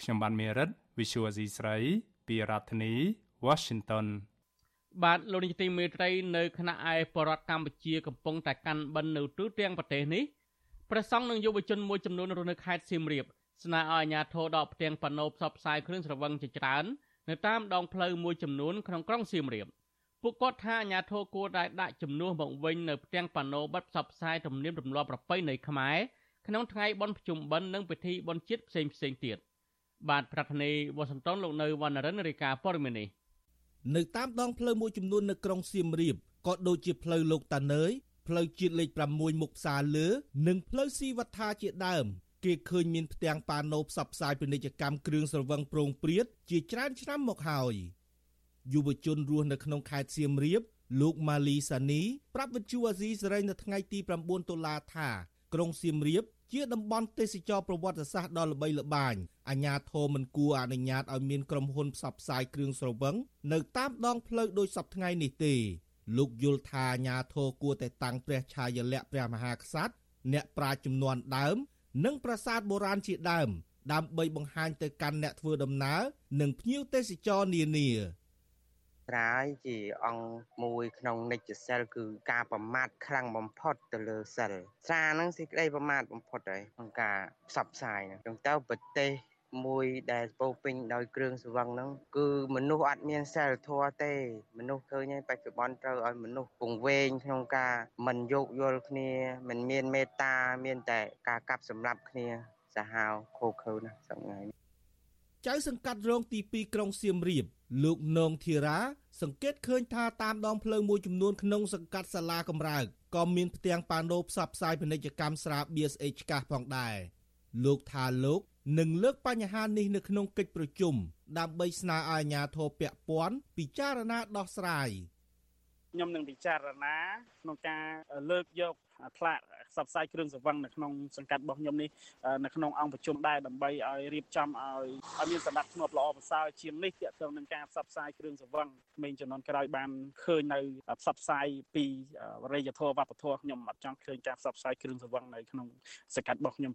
ខ្ញុំបានមេរិត Visual C ស្រីពីរដ្ឋធានី Washington បាទលោកនាយកទីមេត្រីនៅគណៈឯបរដ្ឋកម្ពុជាកំពុងតែកាន់បិណ្ឌនៅទូទាំងប្រទេសនេះ ព្រះសង្ឃនិងយុវជនមួយចំនួនរស់នៅខេត្តសៀមរាបស្នើឲ្យអាជ្ញាធរដកផ្ទាំងប៉ាណូផ្សព្វផ្សាយគ្រឿងស្រវឹងជាច្រើននៅតាមដងផ្លូវមួយចំនួនក្នុងក្រុងសៀមរាបពួកគាត់ថាអាជ្ញាធរគួរតែដាក់ជំនួសមកវិញនៅផ្ទាំងប៉ាណូបិទផ្សព្វផ្សាយទំនៀមទម្លាប់ប្រពៃណីខ្មែរក្នុងថ្ងៃបុណ្យភ្ជុំបិណ្ឌនិងពិធីបុណ្យជាតិផ្សេងផ្សេងទៀតបាទប្រធានាធិបតីវ៉ាស៊ីនតោនលោកនៅវណ្ណរិនរាយការណ៍ព័ត៌មាននេះនៅតាមដងផ្លូវមួយចំនួននៅក្រុងសៀមរាបក៏ដូចជាផ្លូវលោកតាណើយ ផ្លូវជាតិលេខ6មុខផ្សារលើ និងផ្លូវស៊ីវត្ថាជាដើមគេឃើញមានផ្ទាំងប៉ាណូផ្សព្វផ្សាយពាណិជ្ជកម្មគ្រឿងស្រវឹងប្រងព្រាតជាច្រើនឆ្នាំមកហើយយុវជនរស់នៅក្នុងខេត្តសៀមរាប លោកម៉ាលីសានីប្រាប់វិទ្យុអាស៊ីសេរីនៅថ្ងៃទី9តុលាថាក្រុងសៀមរាប ជាតំបន់ទេសចរប្រវត្តិសាស្ត្រដ៏ល្បីល្បាញអាជ្ញាធរមិនគួរអនុញ្ញាតឲ្យមានក្រុមហ៊ុនផ្សព្វផ្សាយគ្រឿងស្រវឹងនៅតាមដងផ្លូវដោយសពថ្ងៃនេះទេ លោកយល់ថាអាញាធរគួរតែតាំងព្រះឆាយាល័ក្ខណ៍ព្រះមហាក្សត្រអ្នកប្រាជ្ញចំនួនដើម និងប្រាសាទបុរាណជាដើម ដើម្បីបង្ហាញទៅកាន់អ្នកធ្វើដំណើរនិងភ្ញៀវទេសចរនានាត្រាយជាអង្គមួយក្នុងនិច្ចសិលគឺការប្រមាថខ្លាំងបំផុតទៅលើសិលស្រាហ្នឹងសេចក្តីប្រមាថបំផុតហើយក្នុងការផ្សព្វផ្សាយហ្នឹងចឹងទៅប្រទេស មួយដែលពោពេញដោយគ្រឿងសង្វឹងហ្នឹងគឺមនុស្សអត់មានសិលធម៌ទេ មនុស្សឃើញហើយបច្ចុប្បន្នត្រូវឲ្យមនុស្សពង្វេងក្នុងការមិនយោគយល់គ្នាមិនមានមេត្តាមានតែការកាប់សម្លាប់គ្នាសាហាវខូខើណាស់សប្ងៃចៅសង្កាត់រងទី2ក្រុងសៀមរាប លោកនងធីរ៉ាសង្កេតឃើញថាតាមដងផ្លូវមួយចំនួនក្នុងសង្កាត់សាលាកំរើកក៏មានផ្ទាំងប៉ាណូផ្សព្វផ្សាយពាណិជ្ជកម្មស្រាបៀរស្អេកឆ្កាស់ផងដែរលោកថាលោក នឹងលើកបញ្ហានេះនៅក្នុងកិច្ចប្រជុំដើម្បីស្នើឲ្យអាជ្ញាធរពាក់ព័ន្ធពិចារណាដោះស្រាយខ្ញុំនឹងពិចារណាក្នុងការលើកយកថ្លាកផ្សព្វផ្សាយគ្រឿងសង្វឹងនៅក្នុងសង្កាត់របស់ខ្ញុំនេះនៅក្នុងអង្គប្រជុំដែរដើម្បីឲ្យរៀបចំឲ្យឲ្យមានសម្ដាប់ធ្នាប់ល្អប្រសើរជាងនេះទាក់ទងនឹងការផ្សព្វផ្សាយគ្រឿងសង្វឹងក្មេងចំនួនក្រោយបានឃើញនៅផ្សព្វផ្សាយពីរេយធម៌វប្បធម៌ខ្ញុំអត់ចង់ឃើញការផ្សព្វផ្សាយគ្រឿងសង្វឹងនៅក្នុងសង្កាត់របស់ខ្ញុំ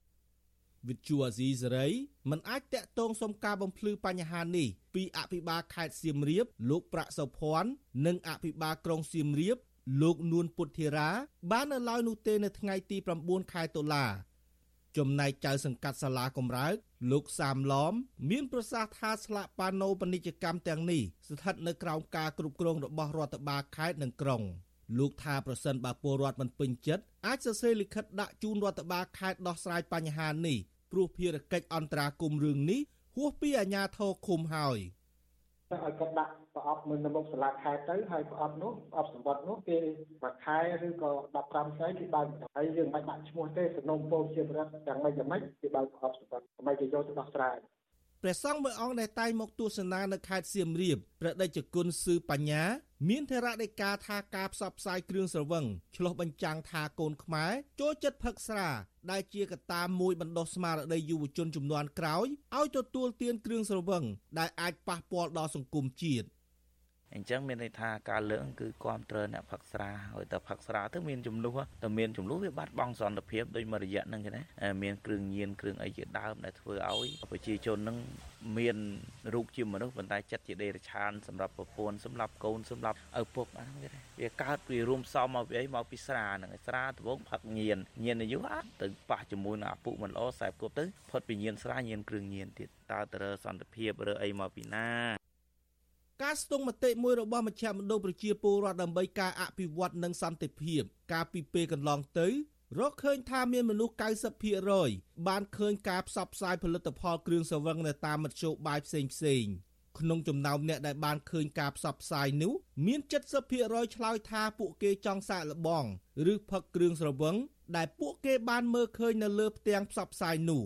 វិទ្យុអាស៊ីសេរីមិនអាចតាក់ទងសុំការបំភ្លឺបញ្ហានេះពីអភិបាលខេត្តសៀមរាប លោកប្រាក់សុភ័ណ្ឌនិងអភិបាលក្រុងសៀមរាប លោកនួនពុទ្ធារា បាននៅឡើយនោះទេនៅថ្ងៃទី9ខែតុលាចំណែកចៅសង្កាត់សាលាកំរើក លោកសាមឡំមានប្រសាសន៍ថាស្លាកប៉ាណូពាណិជ្ជកម្មទាំងនេះស្ថិតនៅក្រោមការគ្រប់គ្រងរបស់រដ្ឋបាលខេត្តនិងក្រុង លោកថាប្រសិនបើពលរដ្ឋមិនពេញចិត្តអាចសរសេរលិខិតដាក់ជូនរដ្ឋបាលខេត្តដោះស្រាយបញ្ហានេះព្រោះភារកិច្ចអន្តរាគមន៍រឿងនេះហួសពីអាជ្ញាធរឃុំហើយ។ទៅឲ្យគាត់ដាក់ប្រអប់មើលនៅមុខសាលាខេត្តទៅហើយប្រអប់នោះប្រអប់សម្បត្តិនោះគេមួយខែឬក៏15ខែគេបើកហើយយើងមិនដាក់ឈ្មោះទេសំណុំពលជារដ្ឋយ៉ាងម៉េចយ៉ាងម៉េចគេបើកប្រអប់សម្បត្តិដើម្បីគេយកទៅដោះស្រាយព្រះសង្ឃមួយអង្គដែលតែងមកទស្សនានៅខេត្តសៀមរាបព្រះដេចគុណសឺបញ្ញា មានធរៈដីកាថាការផ្សព្វផ្សាយគ្រឿងស្រវឹងឆ្លុះបញ្ចាំងថាកូនខ្មែរចូលចិត្តផឹកស្រាដែលជាកត្តាមួយបណ្ដុះស្មារតីយុវជនជំនាន់ក្រោយឲ្យទទួលទានគ្រឿងស្រវឹងដែលអាចប៉ះពាល់ដល់សង្គមជាតិ អញ្ចឹងមានន័យថាការលើកគឺគ្រប់គ្រងអ្នកផឹកស្រាហើយតែផឹកស្រាទៅមានចំនួនតែមានចំនួនវាបាត់បង់សន្តិភាពដោយមួយរយៈហ្នឹងណាមានគ្រឿងញៀនគ្រឿងអីជាដើមដែលធ្វើឲ្យប្រជាជនហ្នឹងមានរូបជាមនុស្សប៉ុន្តែចិត្តជាដេរឆានសម្រាប់ប្រពន្ធសម្រាប់កូនសម្រាប់ឪពុកហ្នឹងវាកើតវារួមផ្សំមកពីអីមកពីស្រាហ្នឹងស្រាដំបងផឹកញៀនញៀនអាយុអត់ទៅប៉ះជាមួយនឹងអាពុកមិនល្អខ្សែគប់ទៅផុតពីញៀនស្រាញៀនគ្រឿងញៀនទៀតតើទៅរើសន្តិភាពរើអីមកពីណា ការស្ទង់មតិមួយរបស់មជ្ឈមណ្ឌលប្រជាពលរដ្ឋដើម្បីការអភិវឌ្ឍនិងសន្តិភាព កាលពីពេលកន្លងទៅរកឃើញថាមានមនុស្ស90%បានឃើញការផ្សព្វផ្សាយផលិតផលគ្រឿងសង្វឹងនៅតាមមធ្យោបាយផ្សេងផ្សេងក្នុងចំណោមអ្នកដែលបានឃើញការផ្សព្វផ្សាយនោះមាន70%ឆ្លើយថាពួកគេចង់សាកល្បងឬផឹកគ្រឿងស្រវឹងដែលពួកគេបានមើលឃើញនៅលើផ្ទាំងផ្សព្វផ្សាយនោះ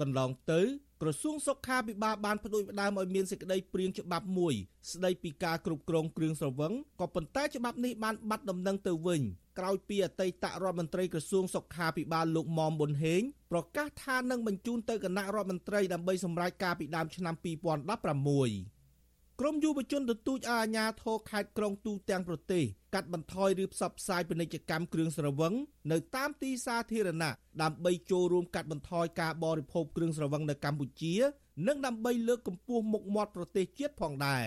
កន្លងទៅ ក្រសួងសុខាភិបាលបានផ្ដួចផ្ដើមឲ្យមានសេចក្តីព្រាងច្បាប់មួយ ស្តីពីការគ្រប់គ្រងគ្រឿងស្រវឹងក៏ប៉ុន្តែច្បាប់នេះបានបាត់ដំណឹងទៅវិញក្រោយពីអតីតរដ្ឋមន្ត្រីក្រសួងសុខាភិបាលលោកមុំប៊ុនហេងប្រកាសថានឹងបញ្ជូនទៅគណៈរដ្ឋមន្ត្រីដើម្បីសម្រេចការពីដើមឆ្នាំ2016 ក្រមយុវជនទទូចឲ្យអាជ្ញាធរខេត្តក្រុងទូទាំងប្រទេសកាត់បន្ថយឬផ្សព្វផ្សាយពាណិជ្ជកម្មគ្រឿងស្រវឹងនៅតាមទីសាធារណៈដើម្បីចូលរួមកាត់បន្ថយការបរិភោគគ្រឿងស្រវឹងនៅកម្ពុជា និងដើម្បីលើកកម្ពស់មុខមាត់ប្រទេសជាតិផងដែរ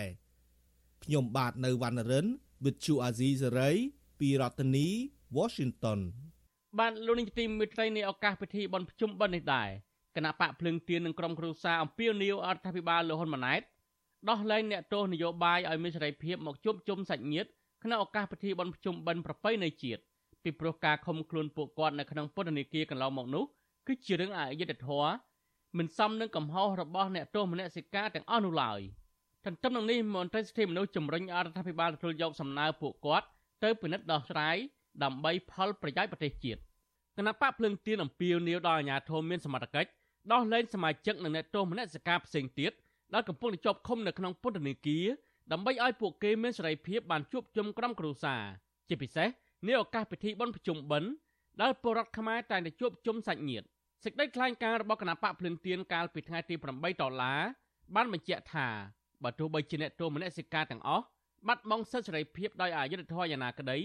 ខ្ញុំបាទនៅវណ្ណរិន With Chu Azizi Saray ពីរដ្ឋធានី Washington បានលោកនាងទីមិត្តត្រីនៃឱកាសពិធីបុណ្យភ្ជុំបិណ្ឌនេះដែរគណៈបកភ្លឹងទៀននិងក្រុមគ្រួសារអំពាវនាវអរដ្ឋាភិបាលលោកហ៊ុនម៉ាណែត ដោះលែងអ្នកទោសនយោបាយឲ្យមានសេរីភាពមកជួបជុំសាច់ញាតិក្នុងឱកាសពិធីបុណ្យភ្ជុំបិណ្ឌប្រពៃណីជាតិពីព្រោះការខំខ្លួនពួកគាត់នៅក្នុងពន្ធនាគារកន្លងមកនោះគឺជារឿងអយុត្តិធម៌មិនសមនឹងកំហុសរបស់អ្នកទោសមនសិការទាំងអស់នោះឡើយទន្ទឹមនឹងនេះមន្ត្រីសិទ្ធិមនុស្សជំរុញអរដ្ឋាភិបាលទទួលយកសំណើពួកគាត់ទៅពិនិត្យដោះស្រាយដើម្បីផលប្រយោជន៍ប្រទេសជាតិគណៈបកភ្លឹងទៀនអំពាវនាវដល់អាជ្ញាធរមានសមត្ថកិច្ចដោះលែងសមាជិកនិងអ្នកទោសមនសិការផ្សេងទៀត ដែលកំពុងជាប់ឃុំនៅក្នុងពន្ធនាគារដើម្បីឲ្យពួកគេមានសេរីភាពបានជួបជុំក្រុមគ្រួសារជាពិសេសនាឱកាសពិធីបុណ្យភ្ជុំបិណ្ឌដែលពលរដ្ឋខ្មែរតែងតែជួបជុំសាច់ញាតិសេចក្តីថ្លែងការណ៍របស់គណៈបកភ្លឹងទៀនកាលពីថ្ងៃទី8ដុល្លារបានបញ្ជាក់ថាបើទោះបីជាអ្នកទោសមនសិការទាំងអស់បាត់បង់សិទ្ធិសេរីភាពដោយអយុត្តិធម៌យ៉ាងណាក្តី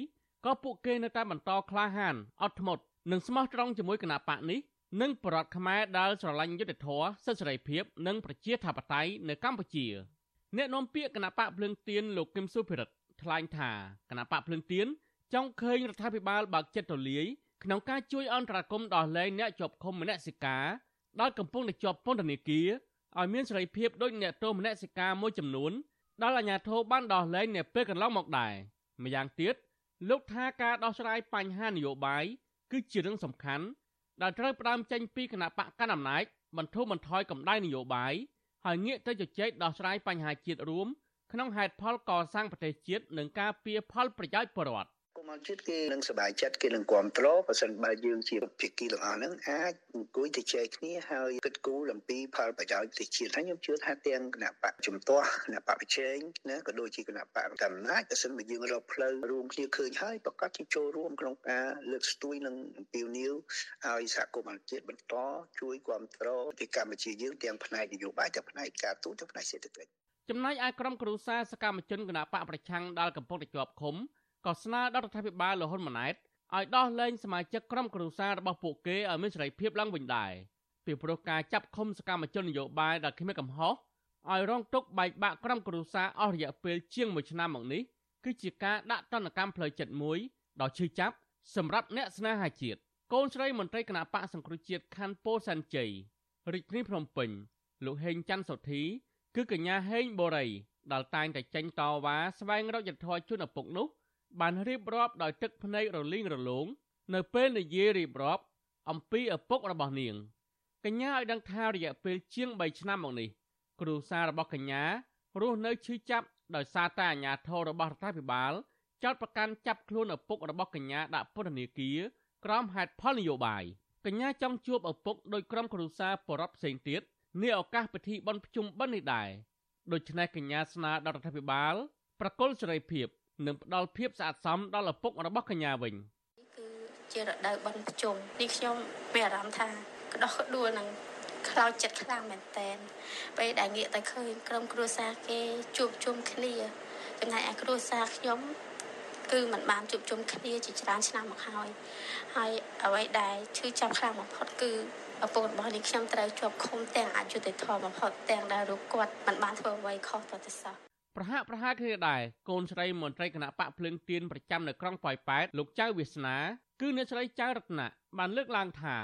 ក៏ពួកគេនៅតែបន្តក្លាហានអត់ធ្មត់និងស្មោះត្រង់ជាមួយគណៈបកនេះ និងបរដ្ឋខ្មែរដែលស្រឡាញ់យុត្តិធម៌សិទ្ធិសេរីភាពនិងប្រជាធិបតេយ្យនៅកម្ពុជាអ្នកនាំពាក្យគណៈបកភ្លើងទៀនលោកគឹមសុភិរិទ្ធថ្លែងថាគណៈបកភ្លើងទៀនចង់ឃើញរដ្ឋាភិបាលបើកចិត្តទូលាយក្នុងការជួយអន្តរាគមន៍ដោះលែងអ្នកជាប់ឃុំមនសិការដែលកំពុងតែជាប់ពន្ធនាគារឲ្យមានសេរីភាពដូចអ្នកទោសមនសិការមួយចំនួនដែលអាជ្ញាធរបានដោះលែងនៅពេលកន្លងមកដែរម្យ៉ាងទៀតលោកថាការដោះស្រាយបញ្ហានយោបាយគឺជារឿងសំខាន់ ដែលត្រូវផ្ដើមចេញពីគណៈបកកណ្ដាលអំណាចបន្ធូរបន្ថយកម្ដៅនយោបាយហើយងាកទៅជជែកដោះស្រាយបញ្ហាជាតិរួមក្នុងហេតុផលកសាងប្រទេសជាតិនិងការពៀផលប្រយោជន៍ប្រជាពលរដ្ឋ គុមារជាតិគេនឹងសប្បាយចិត្តគេនឹងគ្រប់គ្រងបើសិនបើយើងជាភាគីទាំងអស់ហ្នឹងអាចអង្គុយទៅជែកគ្នាហើយគិតគូរអំពីផលប្រយោជន៍ប្រទេសជាតិហើយខ្ញុំជឿថាទាំងគណៈបកជំទាស់គណៈបកប្រជែងណាក៏ដូចជាគណៈបកកំណាចបើសិនបើយើងរកផ្លូវរួមគ្នាឃើញហើយប្រកាសជាចូលរួមក្នុងការលើកស្ទួយនិងអំពាវនាវឲ្យសហគមន៍អន្តរជាតិបន្តជួយគ្រប់គ្រងទីកម្ពុជាយើងទាំងផ្នែកនយោបាយទាំងផ្នែកការទូតទាំងផ្នែកសេដ្ឋកិច្ចចំណែកឯក្រុមគ្រួសារសកម្មជនគណៈបកប្រឆាំងដែលកំពុងតែជាប់ឃុំ ក៏ស្នើដល់រដ្ឋាភិបាលលហ៊ុនម៉ាណែតឲ្យដោះលែងសមាជិកក្រុមគ្រួសាររបស់ពួកគេឲ្យមានសេរីភាពឡើងវិញដែរពីព្រោះការចាប់ឃុំសកម្មជននយោបាយដែលគ្មានកំហុសឲ្យរងទុក្ខបែកបាក់ក្រុមគ្រួសារអស់រយៈពេលជាង1ឆ្នាំមកនេះគឺជាការដាក់ទណ្ឌកម្មផ្លូវចិត្តមួយដ៏ឈឺចាប់សម្រាប់អ្នកស្នេហាជាតិកូនស្រីមន្ត្រីគណៈបកសង្គ្រោះជាតិខណ្ឌពោធិ៍សែនជ័យរាជធានីភ្នំពេញលោកហេងច័ន្ទសុធី គឺកញ្ញាហេងបូរីដែលតែងតែចេញតវ៉ាស្វែងរកយុត្តិធម៌ជូនឪពុកនោះ បានរៀបរាប់ដោយទឹកភ្នែករលីងរលោងនៅពេលនិយាយរៀបរាប់អំពីឪពុករបស់នាងកញ្ញាឲ្យដឹងថារយៈពេលជាង3ឆ្នាំមកនេះគ្រួសាររបស់កញ្ញារស់នៅឈឺចាប់ដោយសារតែអាញាធររបស់រដ្ឋាភិបាលចោទប្រកាន់ចាប់ខ្លួនឪពុករបស់កញ្ញាដាក់ពន្ធនាគារក្រោមហេតុផលនយោបាយកញ្ញាចង់ជួបឪពុកដោយក្រុមគ្រួសារបរិបផ្សេងទៀតនាឱកាសពិធីបុណ្យភ្ជុំបិណ្ឌនេះដែរដូច្នេះកញ្ញាស្នើដល់រដ្ឋាភិបាលប្រកុលសេរីភាព និងផ្ដល់ភាពស្អាតសមដល់ឪពុករបស់កញ្ញាវិញគឺជារដូវបិណ្ឌភ្ជុំនេះខ្ញុំមានអារម្មណ៍ថាក្តោះក្ដួលនឹងខ្លោចចិត្តខ្លាំងមែនតែនពេលដែលងាកទៅឃើញក្រុមគ្រួសារគេជួបជុំគ្នាចំណែកឯគ្រួសារខ្ញុំគឺมันបានជួបជុំគ្នាជាច្រើនឆ្នាំមកហើយហើយអ្វីដែលឈឺចាប់ខ្លាំងបំផុតគឺឪពុករបស់នេះខ្ញុំត្រូវជាប់ឃុំទាំងអយុត្តិធម៌បំផុតទាំងដែលរូបគាត់មិនបានធ្វើអ្វីខុសទៅទៅសោះ ប្រហាក់ប្រហែលគ្នាដែរកូនស្រីមន្ត្រីគណៈបកភ្លើងទៀនប្រចាំនៅក្រុងប៉ោយប៉ែតលោកចៅវាសនាគឺអ្នកស្រីចៅរតនៈបានលើកឡើងថា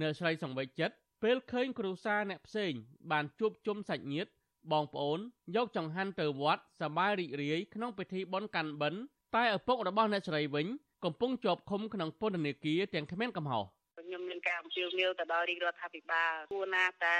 អ្នកស្រីសង្វេគចិត្តពេលឃើញគ្រូសាអ្នកផ្សេង បានជួបជុំសាច់ញាតិបងប្អូនយកចង្ហាន់ទៅវត្តសប្បាយរីករាយក្នុងពិធីបុណ្យកាន់បិណ្ឌតែឪពុករបស់អ្នកស្រីវិញកំពុងជាប់ឃុំក្នុងពន្ធនាគារទាំងគ្មានកំហុសខ្ញុំមាន ការអំពាវនាវទៅដល់រាជរដ្ឋាភិបាលគួរណាតែ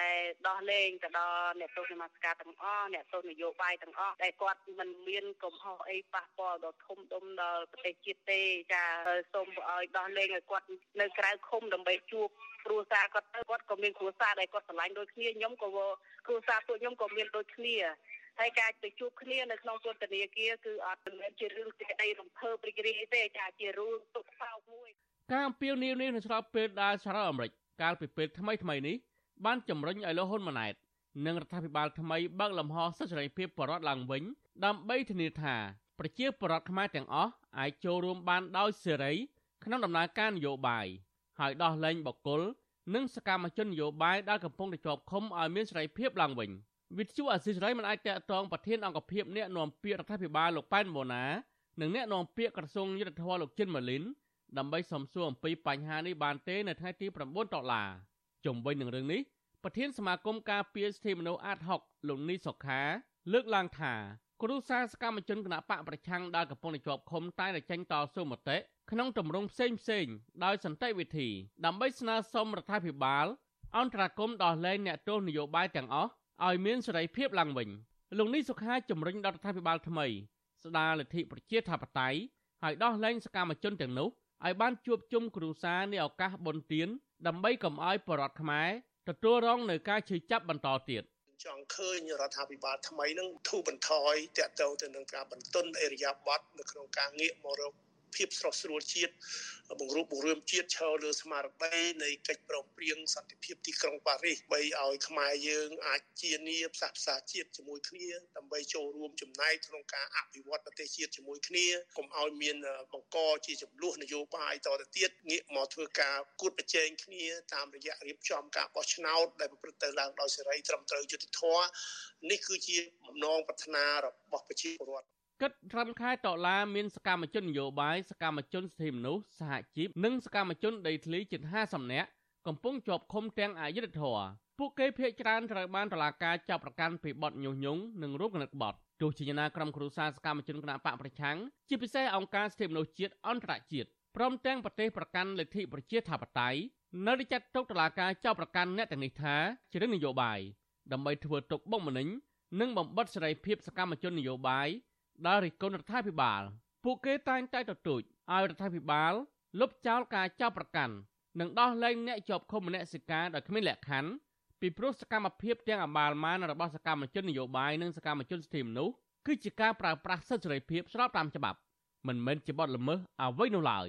ដោះលែងទៅដល់អ្នកទស្សនកិច្ចទាំងអស់អ្នកទស្សនយោបាយទាំងអស់ដែលគាត់មិនមានកំហុសអីប៉ះពាល់ដល់ធំដុំដល់ប្រទេសជាតិទេចាសូមឲ្យដោះលែងឲ្យគាត់នៅក្រៅឃុំដើម្បីជួបគ្រួសារគាត់ទៅគាត់ក៏មានគ្រួសារដែលគាត់ស្រឡាញ់ដូចគ្នាខ្ញុំក៏គ្រួសារពួកខ្ញុំក៏មានដូចគ្នាហើយការទៅជួបគ្នានៅក្នុងពន្ធនាគារគឺអត់មែនជារឿងសេចក្តីរំភើបរីករាយទេចាជារឿងទុកសោកមួយ ការអំពាវនាវនេះនៅស្របពេលដែលសហរដ្ឋអាមេរិកកាលពីពេលថ្មីថ្មីនេះបានជំរុញឲ្យលោកហ៊ុនម៉ាណែតនិងរដ្ឋាភិបាលថ្មីបើកលំហសិទ្ធិសេរីភាពបរដ្ឋឡើងវិញដើម្បីធានាថាប្រជាពលរដ្ឋខ្មែរទាំងអស់អាចចូលរួមបានដោយសេរីក្នុងដំណើរការនយោបាយហើយដោះលែងបកគលនិងសកម្មជននយោបាយដែលកំពុងតែជាប់ឃុំឲ្យមានសេរីភាពឡើងវិញវិទ្យុអសិរ័យមិនអាចតកតងប្រធានអង្គភិបអ្នកនាំពាក្យរដ្ឋាភិបាលលោកប៉ែនម៉ូណានិងអ្នកនាំពាក្យក្រសួងយុទ្ធភ័ពលោកចិនម៉ាលីន ដើម្បីសំសួរអំពីបញ្ហានេះបានទេនៅថ្ងៃទី9ដុល្លារជុំវិញនឹងរឿងនេះប្រធានសមាគមការពារសិទ្ធិមនុស្សអាត6លោកនីសុខា លើកឡើងថាគ្រូសាសកម្មជនគណៈបកប្រឆាំងដែលកំពុងតែជាប់ឃុំតែតែចេញតស៊ូមតិក្នុងទម្រង់ផ្សេងផ្សេងដោយសន្តិវិធីដើម្បីស្នើសុំរដ្ឋាភិបាលអន្តរាគមន៍ដោះលែងអ្នកទោសនយោបាយទាំងអស់ឲ្យមានសេរីភាពឡើងវិញលោកនេះសុខាជំរុញដល់រដ្ឋាភិបាលថ្មី ស្ដារលទ្ធិប្រជាធិបតេយ្យហើយដោះលែងសកម្មជនទាំងនោះ ឲ្យបានជួបជុំគ្រួសារในឱកាសបុណ្យទានដើម្បីកុំឲ្យបរតខ្មែរទទួលរងនៅការឈឺចាប់បន្តទៀតចង់ឃើញរដ្ឋាភិបាលថ្មីនឹងធូរបន្ថយតកតទៅនឹងការបន្ទន់អេរិយាប័តនៅក្នុងការងាកមករក ភាពស្រស់ស្រួលជាតិបង្រួបបង្រួមជាតិឈរលើស្មារតីនៃកិច្ចប្រំព្រៀងសន្តិភាពទីក្រុងប៉ារីសបីឲ្យខ្មែរយើងអាចជានីផ្សះផ្សាជាតិជាមួយគ្នាដើម្បីចូលរួមចំណែកក្នុងការអភិវឌ្ឍប្រទេសជាតិជាមួយគ្នាកុំឲ្យមានបង្កជាចំនួននយោបាយតទៅទៀតងាកមកធ្វើការគួតប្រជែងគ្នាតាមរយៈរៀបចំការបោះឆ្នោតដែលប្រព្រឹត្តទៅឡើងដោយសេរីត្រឹមត្រូវយុត្តិធម៌នេះគឺជាបំណងប្រាថ្នារបស់ប្រជាពលរដ្ឋ គិតត្រឹមខែតុលាមានសកម្មជននយោបាយសកម្មជនសិទ្ធិមនុស្សសហជីពនិងសកម្មជនដីធ្លីជិត50នាក់កំពុងជាប់ឃុំទាំងអយុធធរពួកគេភ័យច្រើនត្រូវបានតុលាការចាប់ប្រកាន់ពីបទញុះញង់និងរួមគំនិតបទទោះជាយ៉ាងណាក្រុមគ្រួសារសកម្មជនគណបកប្រឆាំងជាពិសេសអង្គការសិទ្ធិមនុស្សជាតិអន្តរជាតិព្រមទាំងប្រទេសប្រកាន់លទ្ធិប្រជាធិបតេយ្យនៅតែចាត់ទុកតុលាការចាប់ប្រកាន់អ្នកទាំងនេះថាជារឿងនយោបាយដើម្បីធ្វើទុកបុកម្នេញនិងបំបិតសេរីភាពសកម្មជននយោបាយ ដល់រិះគន់រដ្ឋាភិបាល ពួកគេតែងតែទទូចឲ្យរដ្ឋាភិបាលលុបចោលការចោទប្រកាន់និងដោះលែងអ្នកជាប់ឃុំមនសិការដោយគ្មានលក្ខខណ្ឌពីព្រោះសកម្មភាពទាំងអបាលម៉ានរបស់សកម្មជននយោបាយនិងសកម្មជនសិទ្ធិមនុស្សគឺជាការប្រើប្រាស់សិទ្ធិសេរីភាពស្របតាមច្បាប់មិនមែនជាបទល្មើសអ្វីនោះឡើយ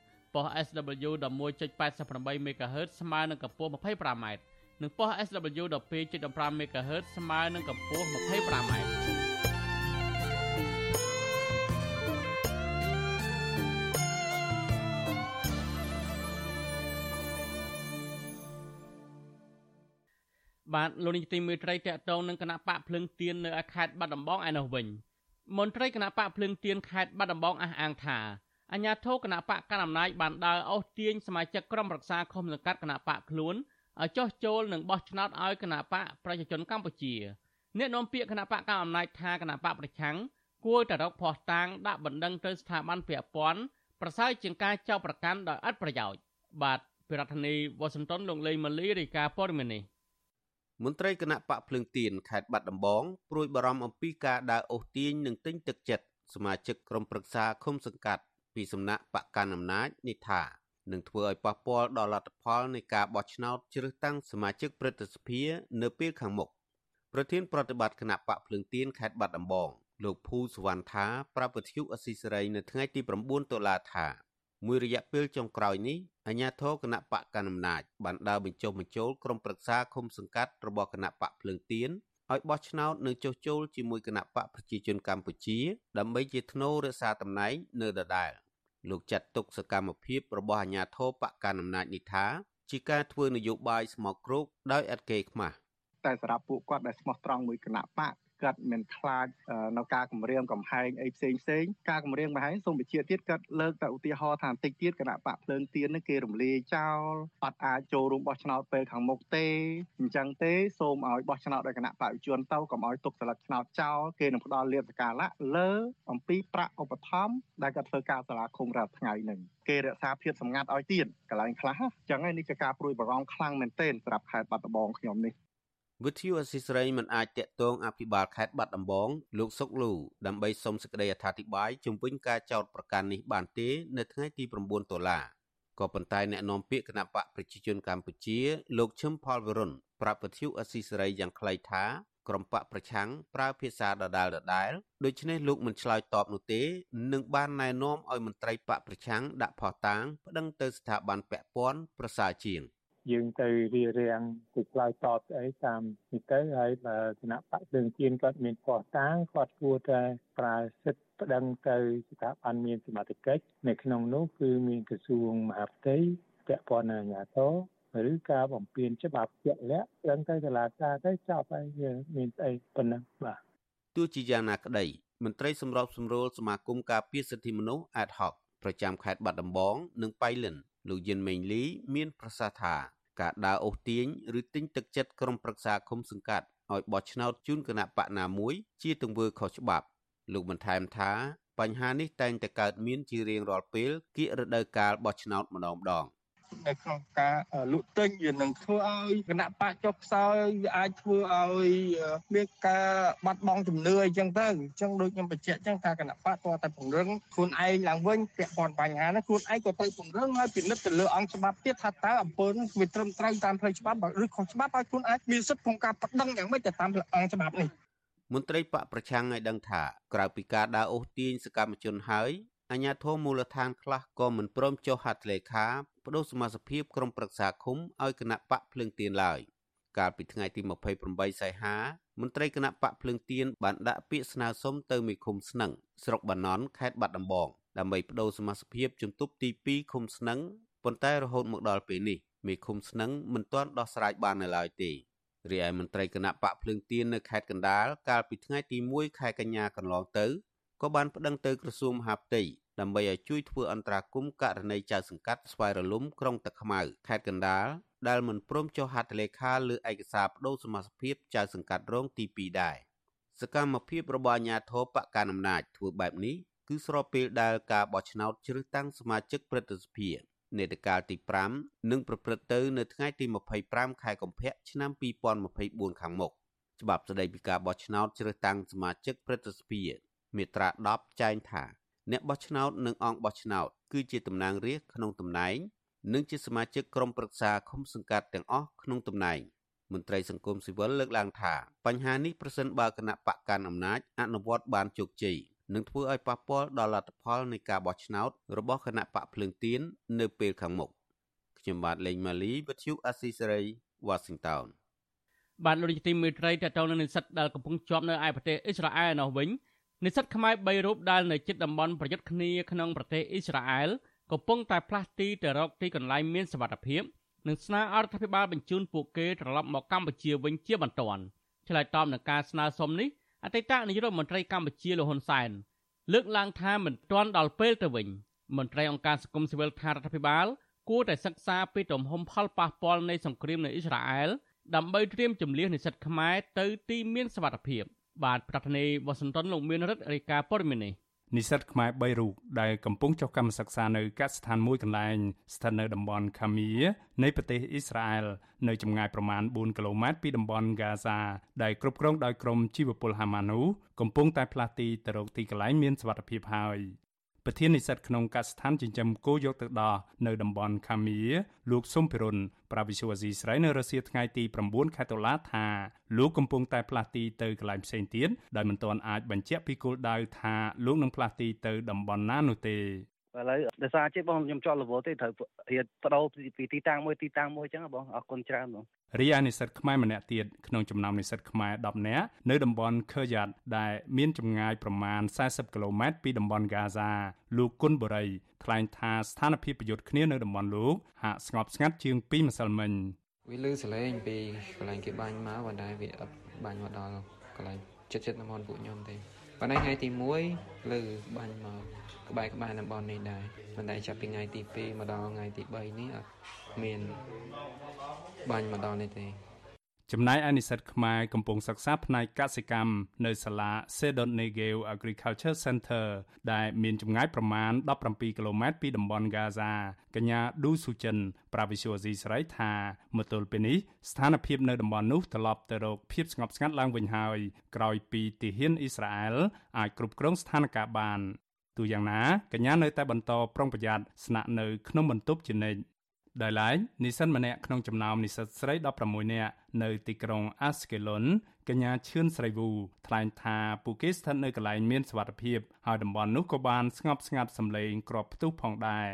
ប៉ុស SW 11.88 MHz ស្មើនឹងកម្ពស់ 25m និងប៉ុស SW 12.15 MHz ស្មើនឹងកម្ពស់ 25m បាទលោកនាយកទីមេត្រីតកតងនឹងគណៈបកភ្លឹងទៀននៅខេត្តបាត់ដំបងឯនោះវិញមន្ត្រីគណៈបកភ្លឹងទៀនខេត្តបាត់ដំបងអះអាងថា អញ្ញាធិគណៈបកកណ្ដាលអំណាចបានដើរអូសទាញសមាជិកក្រុមប្រឹក្សាឃុំសង្កាត់គណៈបកខ្លួនឲ្យចោះចូលនិងបោះឆ្នោតឲ្យគណៈបកប្រជាជនកម្ពុជាអ្នកនាំពាក្យគណៈបកកណ្ដាលអំណាចថាគណៈបកប្រឆាំងគួរតែរកភ័ស្តុតាងដាក់បណ្ដឹងទៅស្ថាប័នពាក់ព័ន្ធប្រសើរជាងការចោទប្រកាន់ដោយឥតប្រយោជន៍បាទពីរដ្ឋធានីវ៉ាស៊ីនតោនលោកលេងម៉ាលីរាយការណ៍ព័ត៌មាននេះមន្ត្រីគណៈបកភ្លើងទៀនខេត្តបាត់ដំបងព្រួយបារម្ភអំពីការដើរអូសទាញនិងទិញទឹកចិត្តសមាជិកក្រុមប្រឹក្សាឃុំសង្កាត់ ពីសំណាក់បកកណ្ដាលអំណាចនេះថានឹងធ្វើឲ្យប៉ះពាល់ដល់លទ្ធផលនៃការបោះឆ្នោតជ្រើសតាំងសមាជិកព្រឹទ្ធសភានៅពេលខាងមុខប្រធានប្រតិបត្តិគណៈបកភ្លើងទៀនខេត្តបាត់ដំបងលោកភូសវណ្ណថាប្រាប់វិទ្យុអស៊ីសេរីនៅថ្ងៃទី9តុលាថាមួយរយៈពេលចុងក្រោយនេះអាជ្ញាធរគណៈបកកណ្ដាលអំណាចបានដើរបញ្ចុះបញ្ចូលក្រុមប្រឹក្សាឃុំសង្កាត់របស់គណៈបកភ្លើងទៀន ឲ្យបោះឆ្នោតនិងចុះចូលជាមួយគណៈបកប្រជាជនកម្ពុជា ដើម្បីជាធ្នូរក្សាតំណែងនៅដដែលលោកចាត់ទុកសកម្មភាពរបស់អាជ្ញាធរបកកណ្ដាលអំណាចនេះថាជាការធ្វើនយោបាយស្មោកគ្រោកដោយឥតកេរខ្មាស់តែសម្រាប់ពួកគាត់ដែលស្មោះត្រង់មួយគណៈបក គាត់មិនខ្លាចនៅការគម្រាមកំហែងអីផ្សេងផ្សេងការគម្រាមកំហែងសូមបញ្ជាក់ទៀតគាត់លើកតែឧទាហរណ៍ថាបន្តិចទៀតគណៈបកភ្លើងទៀននេះគេរំលាយចោលអត់អាចចូលរួមបោះឆ្នោតពេលខាងមុខទេអញ្ចឹងទេសូមឲ្យបោះឆ្នោតដោយគណៈបព្វជិជនទៅកុំឲ្យទុកសិលឹកឆ្នោតចោលគេនឹងផ្ដល់លៀបសកាលៈលើអំពីប្រាក់ឧបត្ថម្ភដែលគាត់ធ្វើការសាលាឃុំរាល់ថ្ងៃនឹងគេរក្សាភាពសម្ងាត់ឲ្យទៀតកន្លែងខ្លះអញ្ចឹងហើយនេះជាការព្រួយបារម្ភខ្លាំងមែនទែនសម្រាប់ខេត្តបាត់ដំបងខ្ញុំនេះ វិទ្យុអស៊ីសេរីមិនអាចតាក់ទងអភិបាលខេត្តបាត់ដំបងលោកសុកលូដើម្បីសុំសេចក្តីអធិប្បាយជំវិញការចោទប្រកាន់នេះបានទេ នៅថ្ងៃទី9តុលាក៏ប៉ុន្តែអ្នកនាំពាក្យគណៈបកប្រជាជនកម្ពុជា លោកឈឹមផលវិរុនប្រាប់វិទ្យុអស៊ីសេរីយ៉ាងខ្លីថាក្រុមបកប្រឆាំងប្រើភាសាដដែលដដែលដូច្នេះលោកមិនឆ្លើយតបនោះទេនឹងបានណែនាំឲ្យមន្ត្រីបកប្រឆាំងដាក់ផោះតាងប្តឹងទៅស្ថាប័នពាក់ព័ន្ធប្រសើរជាង។ យើងទៅរៀបរៀងទៅឆ្លើយតបស្អីតាមនេះទៅហើយបើគណៈបកភ្លើងទៀនគាត់មានផោះតាងគាត់គួរតែប្រើសិទ្ធិប្តឹងទៅស្ថាប័នមានសមត្ថកិច្ចនៅក្នុងនោះគឺមានក្រសួងមហាផ្ទៃពាក់ព័ន្ធអាជ្ញាធរឬការបំពេញច្បាប់ជាក់លាក់ដឹងទៅតុលាការទៅចប់ហើយយើងមានស្អីប៉ុណ្ណឹងបាទទោះជាយ៉ាងណាក្តីមន្ត្រីសម្របសម្រួលសមាគមការពារសិទ្ធិមនុស្ស ad hoc ប្រចាំខេត្តបាត់ដំបងនិងបៃលិន លោកយិនមេងលីមានប្រសាសន៍ថាការដើរអូសទាញឬទិញទឹកចិត្តក្រុមប្រឹក្សាឃុំសង្កាត់ឲ្យបោះឆ្នោតជូនគណៈបកណាមួយជាទង្វើខុសច្បាប់ លោកបន្ថែមថាបញ្ហានេះតែងតែកើតមានជារៀងរាល់ពេលគៀករដូវកាលបោះឆ្នោតម្ដងម្ដង។ នៅក្នុងការលក់ទិញវានឹងធ្វើឲ្យគណៈបកចុះខ្សោយវាអាចធ្វើឲ្យមានការបាត់បង់ជំនឿអីចឹងទៅអញ្ចឹងដូចខ្ញុំបញ្ជាក់អញ្ចឹងថាគណៈបកតតែពង្រឹងខ្លួនឯងឡើងវិញពាក់ព័ន្ធបញ្ហាហ្នឹងខ្លួនឯងក៏ទៅពង្រឹងហើយពិនិត្យទៅលើអង្គច្បាប់ទៀតថាតើអំពើហ្នឹងវាត្រឹមត្រូវតាមផ្លូវច្បាប់ឬខុសច្បាប់ឲ្យខ្លួនអាចមានសិទ្ធិក្នុងការប្តឹងយ៉ាងម៉េចទៅតាមអង្គច្បាប់នេះមន្ត្រីបកប្រឆាំងឲ្យដឹងថាក្រៅពីការដើរអូសទាញសកម្មជនហើយអាជ្ញាធរមូលដ្ឋានខ្លះក៏មិនព្រមចុះហត្ថលេខា បដូរសមាជិកក្រុមប្រឹក្សាឃុំឲ្យគណៈបកភ្លើងទៀនឡើយកាលពីថ្ងៃទី28សីហាមន្ត្រីគណៈបកភ្លើងទៀនបានដាក់ពាក្យស្នើសុំទៅមេឃុំស្នឹងស្រុកបាណន់ខេត្តបាត់ដំបងដើម្បីបដូរសមាជិកជំទប់ទី2ឃុំស្នឹងប៉ុន្តែរហូតមកដល់ពេលនេះមេឃុំស្នឹងមិនទាន់ដោះស្រាយបាននៅឡើយទេរីឯមន្ត្រីគណៈបកភ្លើងទៀននៅខេត្តកណ្ដាលកាលពីថ្ងៃទី1ខែកញ្ញាកន្លងទៅក៏បានប្តឹងទៅក្រសួងមហាផ្ទៃ ដើម្បីឲ្យជួយធ្វើអន្តរាគមន៍ករណីចៅសង្កាត់ស្វាយរលំក្រុងទឹកខ្មៅខេត្តកណ្ដាលដែលមិនព្រមចុះហត្ថលេខាលើឯកសារបដូរសមាជិកចៅសង្កាត់រងទី2ដែរសកម្មភាពរបស់អាជ្ញាធរបកកណ្ដាលអំណាចធ្វើបែបនេះគឺស្របពេលដែលការបោះឆ្នោតជ្រើសតាំងសមាជិកព្រឹទ្ធសភានេតកាលទី5នឹងប្រព្រឹត្តទៅនៅថ្ងៃទី25ខែកុម្ភៈឆ្នាំ2024ខាងមុខច្បាប់ស្តីពីការបោះឆ្នោតជ្រើសតាំងសមាជិកព្រឹទ្ធសភាមាត្រា10ចែងថា អ្នកបោះឆ្នោតនិងអង្គបោះឆ្នោតគឺជាតំណាងរាស្ត្រក្នុងតំណែងនិងជាសមាជិកក្រុមប្រឹក្សាឃុំសង្កាត់ទាំងអស់ក្នុងតំណែងមន្ត្រីសង្គមស៊ីវិលលើកឡើងថាបញ្ហានេះប្រសិនបើគណៈបកកាន់អំណាចអនុវត្តបានជោគជ័យនឹងធ្វើឲ្យប៉ះពាល់ដល់លទ្ធផលនៃការបោះឆ្នោតរបស់គណៈបកភ្លើងទៀននៅពេលខាងមុខខ្ញុំបាទលេងម៉ាលីវិទ្យុអាស៊ីសេរី Washington បាទលោកនាយកទីមេត្រីតទៅនឹងនិស្សិតដែលកំពុងជាប់នៅឯប្រទេសអ៊ីស្រាអែលនោះវិញ និស្សិតខ្មែរ3រូបដែលនៅជិតតំបន់ប្រយុទ្ធគ្នាក្នុងប្រទេសអ៊ីស្រាអែលកំពុងតែផ្លាស់ទីទៅរកទីកន្លែងមានសុវត្ថិភាពនិងស្នើអរដ្ឋាភិបាលបញ្ជូនពួកគេត្រឡប់មកកម្ពុជាវិញជាបន្ទាន់ឆ្លើយតបនឹងការស្នើសុំនេះអតីតនាយករដ្ឋមន្ត្រីកម្ពុជាលោកហ៊ុនសែនលើកឡើងថាមិនទាន់ដល់ពេលទៅវិញមន្ត្រីអង្គការសង្គមស៊ីវិលថារដ្ឋាភិបាលគួរតែសិក្សាពីទំហំផលប៉ះពាល់នៃសង្គ្រាមនៅអ៊ីស្រាអែលដើម្បីត្រៀមជំនះនិស្សិតខ្មែរទៅទីមានសុវត្ថិភាព បាទប្រធានាធិបតីវ៉ាស៊ីនតោនលោកមានរិទ្ធរាយការណ៍ព័ត៌មាននេះនិស្សិតខ្មែរ3រូបដែលកំពុងចុះកម្មសិក្សានៅកសិដ្ឋានមួយកន្លែងស្ថិតនៅតំបន់ខាមៀនៃប្រទេសអ៊ីស្រាអែលនៅចម្ងាយប្រមាណ4គីឡូម៉ែត្រពីតំបន់ហ្គាហ្សាដែលគ្រប់គ្រងដោយក្រុមជីវពលហាម៉ានូកំពុងតែផ្លាស់ទីទៅរកទីកន្លែងមានសុវត្ថិភាពហើយ ប្រធាននិស្សិតក្នុងកសិដ្ឋានចិញ្ចឹមគោយកទឹកដោះនៅតំបន់ខាមៀលោកសុំភិរុនប្រាវិសុវអាស៊ីស្រីនៅរសៀលថ្ងៃទី9ខែតុលាថាលោកកំពុងតែផ្លាស់ទីទៅកន្លែងផ្សេងទៀតដោយមិនទាន់អាចបញ្ជាក់ពីគោលដៅថាលោកនឹងផ្លាស់ទីទៅតំបន់ណានោះទេ ឥឡូវដោយសារជិះបងខ្ញុំជាប់លវទេត្រូវរៀនបដូរពីទីតាំងមួយទីតាំងមួយអញ្ចឹងបងអរគុណច្រើនបងរីឯនិស្សិតខ្មែរម្នាក់ទៀតក្នុងចំណោមនិស្សិតខ្មែរ10នាក់នៅតំបន់ខឺយ៉ាត់ដែលមានចម្ងាយប្រមាណ40គីឡូម៉ែត្រពីតំបន់ហ្គាហ្សាលោកគុណបូរីថ្លែងថាស្ថានភាពប្រយុទ្ធគ្នានៅតំបន់លោកហាក់ស្ងប់ស្ងាត់ជាងពីម្សិលមិញវាលឺសលេងពីកន្លែងគេបាញ់មកប៉ុន្តែវាអត់បាញ់មកដល់កន្លែងចិត្តចិត្តតំបន់ពួកខ្ញុំទេប៉ុន្តែថ្ងៃទី1លើបាញ់មក ក្បែរក្បែរតំបន់នេះដែរប៉ុន្តែចាប់ពីថ្ងៃទី2មកដល់ថ្ងៃទី3នេះអត់មានបាញ់មកដល់នេះទេចំណែកឯនិស្សិតខ្មែរកំពុងសិក្សាផ្នែកកសិកម្មនៅសាលា Sedon Negeo Agriculture Center ដែលមានចម្ងាយប្រមាណ17គីឡូម៉ែត្រពីតំបន់ Gaza កញ្ញាឌូស៊ូចិនប្រាវិសុវស៊ីស្រីថាមកទល់ពេលនេះស្ថានភាពនៅតំបន់នោះត្រឡប់ទៅរកភាពស្ងប់ស្ងាត់ឡើងវិញហើយក្រោយពីទាហានអ៊ីស្រាអែលអាចគ្រប់គ្រងស្ថានភាពបាន ទូយ៉ាងណាកញ្ញានៅតែបន្តប្រុងប្រយ័ត្នស្នាក់នៅក្នុងបន្ទប់ជានិច្ចដោយឡែកនិស្សិតម្នាក់ក្នុងចំណោមនិស្សិតស្រី16នាក់នៅទីក្រុងអាស្កេឡុនកញ្ញាឈឿនស្រីវូថ្លែងថាពួកគេស្ថិតនៅកន្លែងមានសុវត្ថិភាពហើយតំបន់នោះក៏បានស្ងប់ស្ងាត់សម្លេងគ្រាប់ផ្ទុះផងដែរ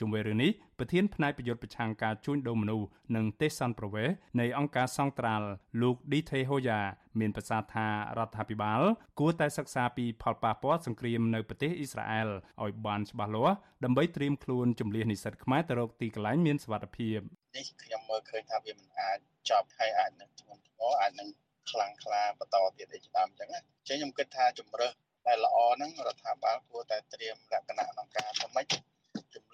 ជុំវិញរឿងនេះប្រធានផ្នែកប្រយុទ្ធប្រឆាំងការជួញដូរមនុស្សនិងទេសន្តប្រវេសនៃអង្គការសង្ត្រាល់លោកឌីថេហូយ៉ាមានប្រសាសន៍ថារដ្ឋាភិបាល គួរតែសិក្សាពីផលប៉ះពាល់សង្គ្រាមនៅប្រទេសអ៊ីស្រាអែលឲ្យបានច្បាស់លាស់ដើម្បីត្រៀមខ្លួនជំនះនិស្សិតខ្មែរទៅរកទីកន្លែងមានសុវត្ថិភាពនេះខ្ញុំមើលឃើញថាវាមិនអាចចប់ហើយអាចនឹងធ្ងន់ធ្ងរអាចនឹងខ្លាំងក្លាបន្តទៀតឯច្បាប់អញ្ចឹងណាអញ្ចឹងខ្ញុំគិតថាជំរើសដែលល្អហ្នឹងរដ្ឋាភិបាលគួរតែត្រៀមលក្ខណៈក្នុងការធ្វើម៉េចជំ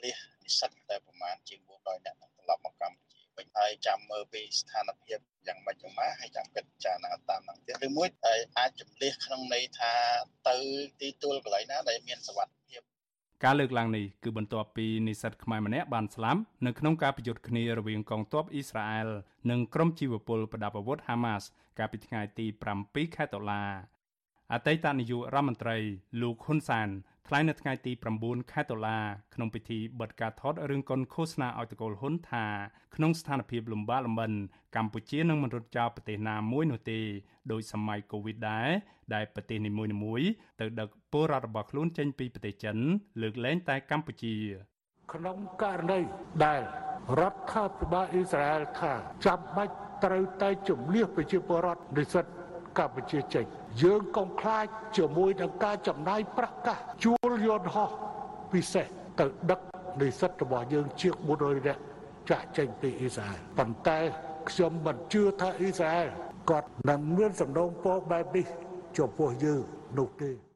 លះនិស្សិតតែប្រមាណជាង400នាក់នឹងត្រឡប់មកកម្ពុជាវិញហើយចាំមើលពីស្ថានភាពយ៉ាងម៉េចយ៉ាងម៉ាហើយចាំគិតចារណាតាមនឹងទៀតឬមួយអាចជំលះក្នុងន័យថាទៅទីទួលកន្លែងណាដែលមានសុវត្ថិភាពការលើកឡើងនេះគឺបន្ទាប់ពីនិស្សិតខ្មែរម្នាក់បានស្លាប់នៅក្នុងការប្រយុទ្ធគ្នារវាងកងទ័ពអ៊ីស្រាអែលនិងក្រុមជីវពលប្រដាប់អាវុធហាម៉ាស់កាលពីថ្ងៃទី7ខែតុលា អតីតនាយករដ្ឋមន្ត្រីលោកហ៊ុនសានថ្លែងនៅថ្ងៃទី9ខែតុលាក្នុងពិធីបិទការថតរឿងកុនឃោសនាឲ្យតកូលហ៊ុនថាក្នុងស្ថានភាពលំបាកលំបិនកម្ពុជានឹងមិនរត់ចោលប្រទេសណាមួយនោះទេដោយសម័យកូវីដដែរដែលប្រទេសនីមួយៗទៅដឹកពលរដ្ឋរបស់ខ្លួនចេញពីប្រទេសចិន លើកលែងតែកម្ពុជា ក្នុងករណីដែលរដ្ឋាភិបាលអ៊ីស្រាអែលថាចាំបាច់ត្រូវតែជំនះប្រជាពលរដ្ឋនិស្សិត កម្ពុជាចេញយើងកុំខ្លាចជាមួយនឹងការចំណាយប្រាក់កាសជួលយន្តហោះពិសេសទៅដឹកនិស្សិតរបស់យើងជាង400នាក់ចចាក់ចេញពីអ៊ីស្រាអែលប៉ុន្តែខ្ញុំមិនជឿថាអ៊ីស្រាអែលគាត់នឹងមានសំណូមពរបែបនេះចំពោះយើងនោះទេ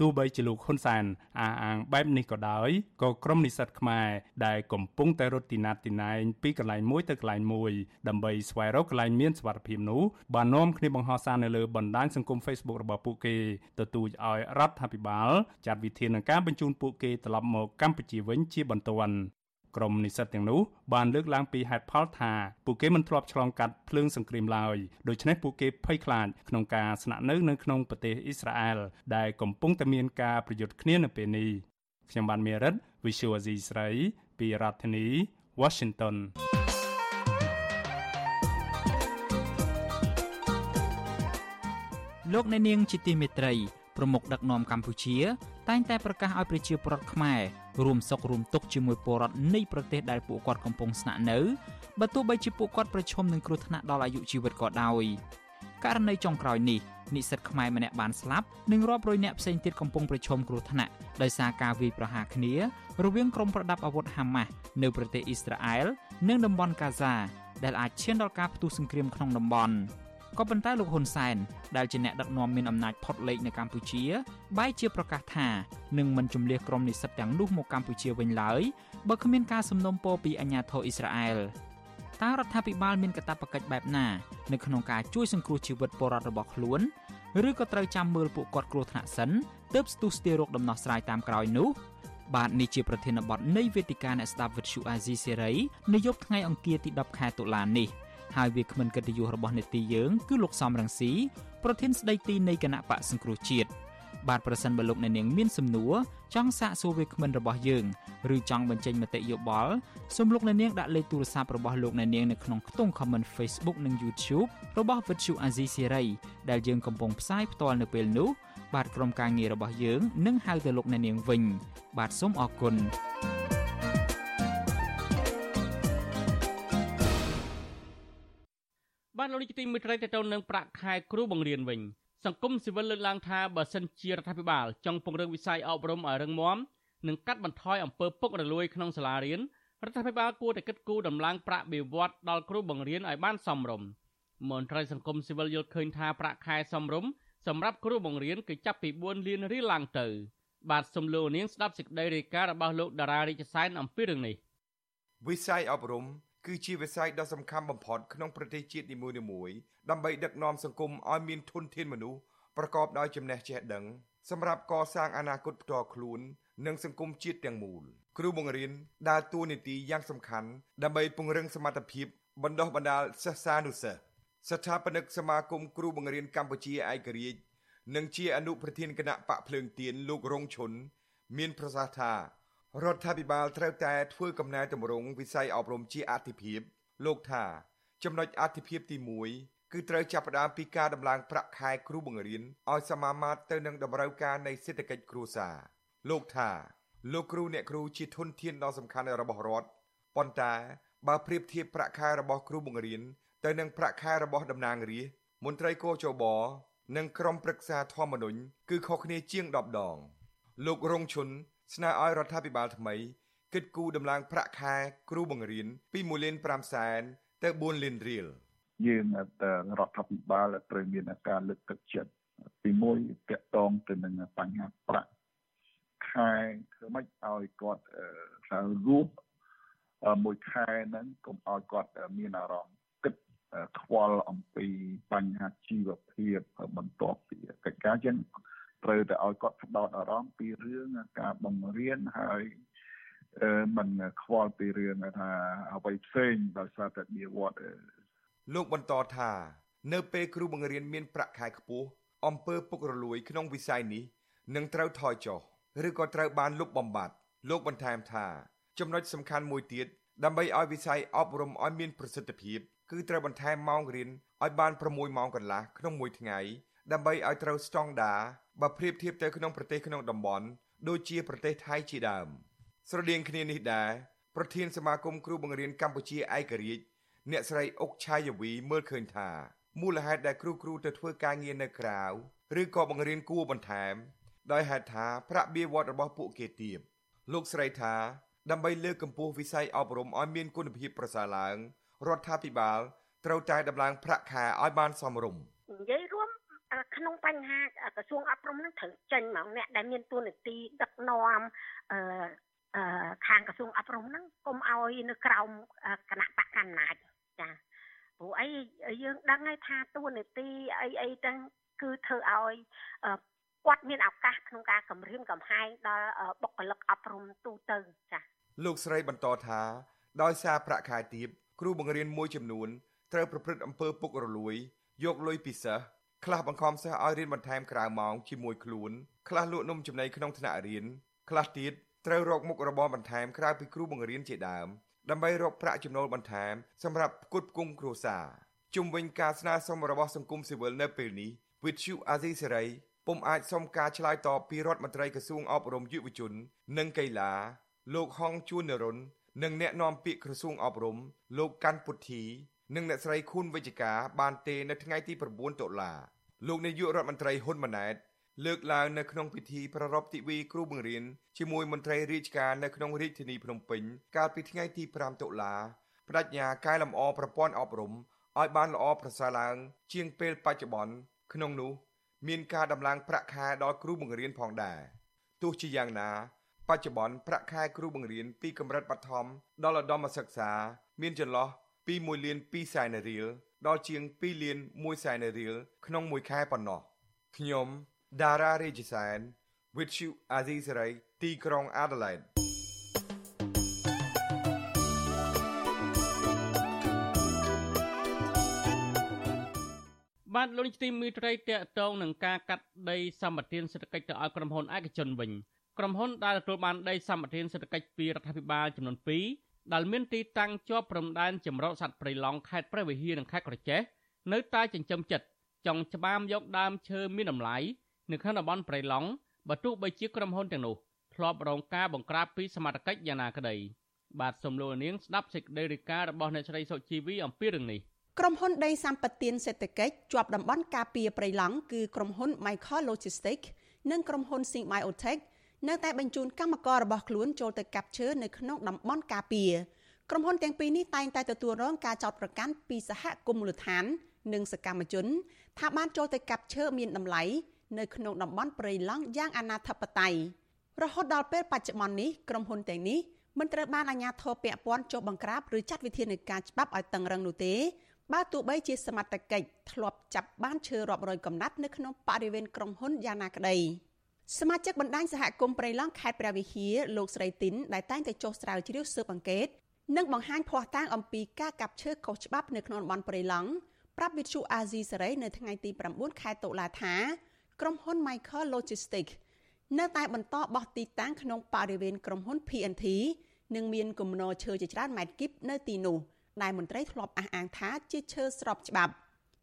ទោះបីជាលោកហ៊ុនសែនអះអាងបែបនេះក៏ដោយក៏ក្រុមនិស្សិតខ្មែរដែលកំពុងតែរត់ទីណាត់ទីណែងពីកន្លែងមួយទៅកន្លែងមួយដើម្បីស្វែងរកកន្លែងមានសុវត្ថិភាពនោះបាននាំគ្នាបង្ហោះសារនៅលើបណ្ដាញសង្គម Facebook របស់ពួកគេទទូចឲ្យរដ្ឋាភិបាលចាត់វិធាននឹងការបញ្ជូនពួកគេត្រឡប់មកកម្ពុជាវិញជាបន្ទាន់ ក្រុមនិស្សិតទាំងនោះបានលើកឡើងពីហេតុផលថាពួកគេមិនធ្លាប់ឆ្លងកាត់ភ្លើងសង្គ្រាមឡើយដូច្នេះពួកគេភ័យខ្លាចក្នុងការស្នាក់នៅនៅក្នុងប្រទេសអ៊ីស្រាអែលដែលកំពុងតែមានការប្រយុទ្ធគ្នានៅពេលនេះខ្ញុំបានមេរិត Visual Asia ស្រីពីរដ្ឋធានី Washington លោកអ្នកនាងជាទីមេត្រីប្រមុខដឹកនាំកម្ពុជា តែងតែប្រកាសឲ្យប្រជាពលរដ្ឋខ្មែររួមសុខរួមទុក្ខជាមួយពលរដ្ឋនៃប្រទេសដែលពួកគាត់កំពុងស្នាក់នៅបើទោះបីជាពួកគាត់ប្រឈមនឹងគ្រោះថ្នាក់ដល់អាយុជីវិតក៏ដោយករណីចុងក្រោយនេះនិស្សិតខ្មែរម្នាក់បានស្លាប់និងរាប់រយនាក់ផ្សេងទៀតកំពុងប្រឈមគ្រោះថ្នាក់ដោយសារការវាយប្រហារគ្នារវាងក្រុមប្រដាប់អាវុធហាម៉ាស់នៅប្រទេសអ៊ីស្រាអែលនិងតំបន់កាហ្សាដែលអាចឈានដល់ការផ្ទុះសង្គ្រាមក្នុងតំបន់ ក៏ប៉ុន្តែលោកហ៊ុនសែនដែលជាអ្នកដឹកនាំមានអំណាចផុតលេខនៅកម្ពុជាបែរជាប្រកាសថានឹងមិនជំលះក្រុមនិស្សិតទាំងនោះមកកម្ពុជាវិញឡើយបើគ្មានការសំណូមពរពីអាជ្ញាធរអ៊ីស្រាអែលតើរដ្ឋាភិបាលមានកាតព្វកិច្ចបែបណានៅក្នុងការជួយសង្គ្រោះជីវិតពលរដ្ឋរបស់ខ្លួនឬក៏ត្រូវចាំមើលពួកគាត់គ្រោះថ្នាក់សិនទើបស្ទុះស្ទាររោគដំណោះស្រាយតាមក្រោយនោះបាទនេះជាប្រធានបទនៃវេទិកាអ្នកស្ដាប់វិទ្យុអាស៊ីសេរីនៅយប់ថ្ងៃអង្គារទី10ខែតុលានេះ។ ហើយវាគ្មិនកិត្តិយសរបស់នេតិយើងគឺលោកសំរងស៊ីប្រធានស្ដីទីនៃគណៈបកសង្គ្រោះជាតិបាទប្រសិនបើលោកអ្នកនាងមានសំណួរចង់សាកសួរវាគ្មិនរបស់យើងឬចង់បញ្ចេញមតិយោបល់សូមលោកអ្នកនាងដាក់លេខទូរស័ព្ទរបស់លោកអ្នកនាងនៅក្នុងខ្ទង់ comment Facebook និង YouTube របស់ Vuthu Azizi Serai ដែលយើងកំពុងផ្សាយផ្ទាល់នៅពេលនេះបាទក្រុមការងាររបស់យើងនឹងហៅទៅលោកអ្នកនាងវិញ បាទសូមអរគុណ បានលោកនេះទីមួយត្រីទៅទៅនឹងប្រាក់ខែគ្រូបង្រៀនវិញសង្គមស៊ីវិលលើកឡើងថាបើសិនជារដ្ឋាភិបាលចង់ពង្រឹងវិស័យអប់រំឲ្យរឹងមាំនិងកាត់បន្ថយអំពើពុករលួយក្នុងសាលារៀនរដ្ឋាភិបាលគួរតែគិតគូរដំឡើងប្រាក់បៀវត្សដល់គ្រូបង្រៀនឲ្យបានសមរម្យមន្ត្រីសង្គមស៊ីវិលយល់ឃើញថាប្រាក់ខែសមរម្យសម្រាប់គ្រូបង្រៀនគឺចាប់ពី4លានរៀលឡើងទៅ បាទសំលូនាងស្ដាប់សេចក្តីរាយការណ៍របស់លោកតារារាជសែនអំពីរឿងនេះវិស័យអប់រំ គឺជាវិស័យដ៏សំខាន់បំផុតក្នុងប្រទេសជាតិនីមួយៗដើម្បីដឹកនាំសង្គមឲ្យមានធនធានមនុស្សប្រកបដោយចំណេះចេះដឹងសម្រាប់កសាងអនាគតផ្ទាល់ខ្លួននិងសង្គមជាតិទាំងមូលគ្រូបង្រៀនដើរតួនាទីយ៉ាងសំខាន់ដើម្បីពង្រឹងសមត្ថភាពបណ្ដុះបណ្ដាលសិស្សានុសិស្សស្ថាបនិកសមាគមគ្រូបង្រៀនកម្ពុជាឯករាជ្យនិងជាអនុប្រធានគណៈបកភ្លើងទៀនលោករងឈុនមានប្រសាសន៍ថា រដ្ឋាភិបាលត្រូវតែធ្វើកំណែតម្រង់វិស័យអប់រំជាអាទិភាពលោកថា ចំណុចអាទិភាពទី1គឺត្រូវចាប់ផ្ដើមពីការដំឡើងប្រាក់ខែគ្រូបង្រៀនឲ្យសមាមាត្រទៅនឹងតម្រូវការនៃសេដ្ឋកិច្ចគ្រួសារលោកថាលោកគ្រូអ្នកគ្រូជាធនធានដ៏សំខាន់របស់រដ្ឋប៉ុន្តែបើប្រៀបធៀបប្រាក់ខែរបស់គ្រូបង្រៀនទៅនឹងប្រាក់ខែរបស់តំណាងរាស្ត្រមន្ត្រីកោជបនិងក្រុមប្រឹក្សាធម្មនុញ្ញគឺខុសគ្នាជាង10ដង លោករងឈុន ស្នើឲ្យរដ្ឋាភិបាលថ្មីគិតគូរដំឡើងប្រាក់ខែគ្រូបង្រៀនពី1លាន5សែនទៅ4លានរៀលយើងរដ្ឋាភិបាលត្រូវមានការលើកទឹកចិត្តទីមួយតាក់ទងទៅនឹងបញ្ហាប្រាក់ខែធ្វើម៉េចឲ្យគាត់ត្រូវរស់មួយខែហ្នឹងកុំឲ្យគាត់មានអារម្មណ៍គិតខ្វល់អំពីបញ្ហាជីវភាពបន្ទាប់ពីកិច្ចការចឹង ត្រូវតែឲ្យគាត់ផ្ដោតអារម្មណ៍ពីរឿងការបង្រៀនហើយមិនខ្វល់ពីរឿងថាអ្វីផ្សេងដោយសារតែនិវត្តលោកបន្តថា នៅពេលគ្រូបង្រៀនមានប្រាក់ខែខ្ពស់អំពើពុករលួយក្នុងវិស័យនេះនឹងត្រូវថយចុះឬក៏ត្រូវបានលុបបំបាត់លោកបន្ថែមថា ចំណុចសំខាន់មួយទៀតដើម្បីឲ្យវិស័យអប់រំឲ្យមានប្រសិទ្ធភាពគឺត្រូវបន្ថែមម៉ោងរៀនឲ្យបាន6ម៉ោងកន្លះក្នុងមួយថ្ងៃ ដើម្បីឲ្យត្រូវស្តង់ដារបើប្រៀបធៀបទៅក្នុងប្រទេសក្នុងតំបន់ដូចជាប្រទេសថៃជាដើម ស្រដៀងគ្នានេះដែរប្រធានសមាគមគ្រូបង្រៀនកម្ពុជាឯករាជ្យអ្នកស្រីអុកឆាយវីមើលឃើញថាមូលហេតុដែលគ្រូគ្រូទៅធ្វើការងារនៅក្រៅឬក៏បង្រៀនគួរបន្ថែម ដោយហេតុថាប្រាក់បៀវត្សរបស់ពួកគេទាបលោកស្រីថាដើម្បីលើកកម្ពស់វិស័យអប់រំឲ្យមានគុណភាពប្រសើរឡើងរដ្ឋាភិបាលត្រូវតែដំឡើងប្រាក់ខែឲ្យបានសមរម្យនិយាយរួម ក្នុងបញ្ហាក្រសួងអប់រំនឹងត្រូវចេញមកអ្នកដែលមានទួនាទីដឹកនាំអឺខាងក្រសួងអប់រំហ្នឹងកុំឲ្យនៅក្រោមគណៈបកកណ្ដាលចាព្រោះអីយើងដឹងហើយថាទួនាទីអីអីទាំងគឺធ្វើឲ្យគាត់មានឱកាសក្នុងការគម្រាមកំហែងដល់បុគ្គលិកអប់រំទូទៅចា៎លោកស្រីបន្តថាដោយសារប្រាក់ខែទាបគ្រូបង្រៀនមួយចំនួនត្រូវប្រព្រឹត្តអំពើពុករលួយយកលុយពីសិស្ស ខ្លះបង្ខំសិស្សឲ្យរៀនបន្ថែមក្រៅម៉ោងជាមួយខ្លួនខ្លះលក់នំចំណីក្នុងថ្នាក់រៀនខ្លះទៀតត្រូវរកមុខរបរបន្ថែមក្រៅពីគ្រូបង្រៀនជាដើមដើម្បីរកប្រាក់ចំណូលបន្ថែមសម្រាប់ផ្គត់ផ្គង់គ្រួសារជុំវិញការស្នើសុំរបស់សង្គមស៊ីវិលនៅពេលនេះវិទ្យុអាស៊ីសេរីពុំអាចសុំការឆ្លើយតបពីរដ្ឋមន្ត្រីក្រសួងអប់រំយុវជន និងកីឡា លោកហងជួននរុននិងអ្នកនាំពាក្យក្រសួងអប់រំ លោកកាន់ពុទ្ធី និងអ្នកស្រីខួនវិជ្ជការបានទេនៅថ្ងៃទី9តុលា លោកនាយករដ្ឋមន្ត្រីហ៊ុនម៉ាណែតលើកឡើងនៅក្នុងពិធីប្រារព្ធទិវាគ្រូបង្រៀនជាមួយមន្ត្រីរាជការនៅក្នុងរាជធានីភ្នំពេញកាលពីថ្ងៃទី5តុលាបដិញ្ញាកែលម្អប្រព័ន្ធអប់រំឲ្យបានល្អប្រសើរឡើង ជាងពេលបច្ចុប្បន្នក្នុងនោះ មានការដំឡើងប្រាក់ខែដល់គ្រូបង្រៀនផងដែរទោះជាយ៉ាងណា បច្ចុប្បន្នប្រាក់ខែគ្រូបង្រៀនពីកម្រិតបឋមដល់ឧត្តមសិក្សា មានចន្លោះពី1លាន2សែនរៀល ដល់ជាង2លាន1សែនរៀលក្នុងមួយខែប៉ុណ្ណោះខ្ញុំដារ៉ារេជីសែន With you Azizray ទីក្រុង Adelaide បាទលោកនាយទីមីត្រីតកតងនឹងការកាត់ដីសម្បត្តិសេដ្ឋកិច្ចទៅឲ្យក្រុមហ៊ុនឯកជនវិញក្រុមហ៊ុនដែលទទួលបានដីសម្បត្តិសេដ្ឋកិច្ចពីរដ្ឋាភិបាលចំនួន2 ដែលមានទីតាំងជាប់ព្រំដែនចម្រុះសត្វព្រៃឡង់ខេត្តព្រះវិហារនិងខេត្តក្រចេះនៅតែចិញ្ចឹមចិត្តចង់ច្បាមយកដើមឈើមានតម្លៃនៅក្នុងតំបន់ព្រៃឡង់បើទោះបីជាក្រុមហ៊ុនទាំងនោះធ្លាប់រងការបង្ក្រាបពីសមត្ថកិច្ចយ៉ាងណាក្តីបាទសូមលោកនាងស្ដាប់សេចក្តីរាយការណ៍របស់អ្នកស្រីសុជីវីអំពីរឿងនេះក្រុមហ៊ុនដីសម្បត្តិសេដ្ឋកិច្ចជាប់តំបន់ការពារព្រៃឡង់គឺក្រុមហ៊ុន Michael Logistics និងក្រុមហ៊ុន Sing Biotech នៅតែបញ្ជូនកម្មកររបស់ខ្លួនចូលទៅកាប់ឈើនៅក្នុងតំបន់ការពារក្រុមហ៊ុនទាំងពីរនេះតែងតែទទួលរងការចោទប្រកាន់ពីសហគមន៍មូលដ្ឋាន និងសកម្មជន ថាបានចូលទៅកាប់ឈើមានតម្លៃនៅក្នុងតំបន់ព្រៃឡង់យ៉ាងអនាធិបតេយ្យរហូតដល់ពេលបច្ចុប្បន្ននេះក្រុមហ៊ុនទាំងនេះមិនត្រូវបានអាជ្ញាធរពាក់ព័ន្ធចុះបង្ក្រាបឬចាត់វិធានការច្បាប់ឲ្យតឹងរឹងនោះទេបើទោះបីជាសមត្ថកិច្ចធ្លាប់ចាប់បានឈើរាប់រយកំណាត់នៅក្នុងបរិវេណក្រុមហ៊ុនយ៉ាងណាក្តី សមាជិកបណ្ដាញសហគមន៍ព្រៃឡង់ខេត្តព្រះវិហារលោកស្រីទីនដែលតែងតែចុះស្រាវជ្រាវស៊ើបអង្កេតនិងបង្ហាញភស្តុតាងអំពីការកាប់ឈើខុសច្បាប់នៅក្នុងតំបន់ព្រៃឡង់ប្រាប់វិទ្យុអាស៊ីសេរីនៅថ្ងៃទី9ខែតុលាថាក្រុមហ៊ុន Michael Logistics នៅតែបន្តបោះទីតាំងក្នុងបរិវេណក្រុមហ៊ុន PNT និងមានគំនរឈើជាច្រើនម៉ែត្រគីបនៅទីនោះដែលមន្ត្រីធ្លាប់អះអាងថាជាឈើស្របច្បាប់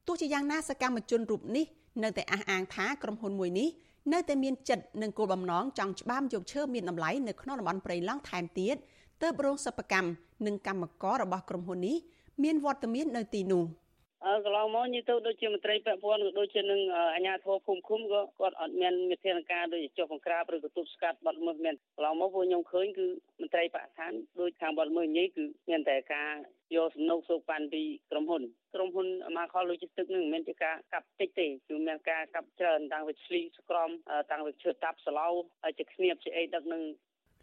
ទោះជាយ៉ាងណាសកម្មជនរូបនេះនៅតែអះអាងថាក្រុមហ៊ុនមួយនេះ នៅតែមានចិត្តនិងគោលបំណងចង់ច្បាមយកឈើមានតម្លៃនៅក្នុងតំបន់ព្រៃឡង់ថែមទៀតទើបរោងសិប្បកម្មនិងកម្មកររបស់ក្រុមហ៊ុននេះមានវត្តមាននៅទីនោះ។កន្លងមកនិយាយទៅដូចជាមន្ត្រីពាក់ព័ន្ធក៏ដូចជានឹងអាជ្ញាធរភូមិឃុំក៏គាត់អត់មានវិធានការដូចចុះបង្ក្រាបឬក៏ទប់ស្កាត់បាត់ល្មើសមានកន្លងមកពួកខ្ញុំឃើញគឺមន្ត្រីបរិស្ថានដូចខាងបាត់ល្មើសនិយាយគឺមានតែការ យកសំណុកសោកប៉ាន់ពីក្រុមហ៊ុនក្រុមហ៊ុន Marcol Logistics នឹងមិនមែនជាការកាប់តិចទេគឺមានការកាប់ច្រើនតាំងពីឆ្លីស្ក្រមតាំងពីឈើតាប់ស្លោហើយជាគ្នាបជាអីដឹកនឹង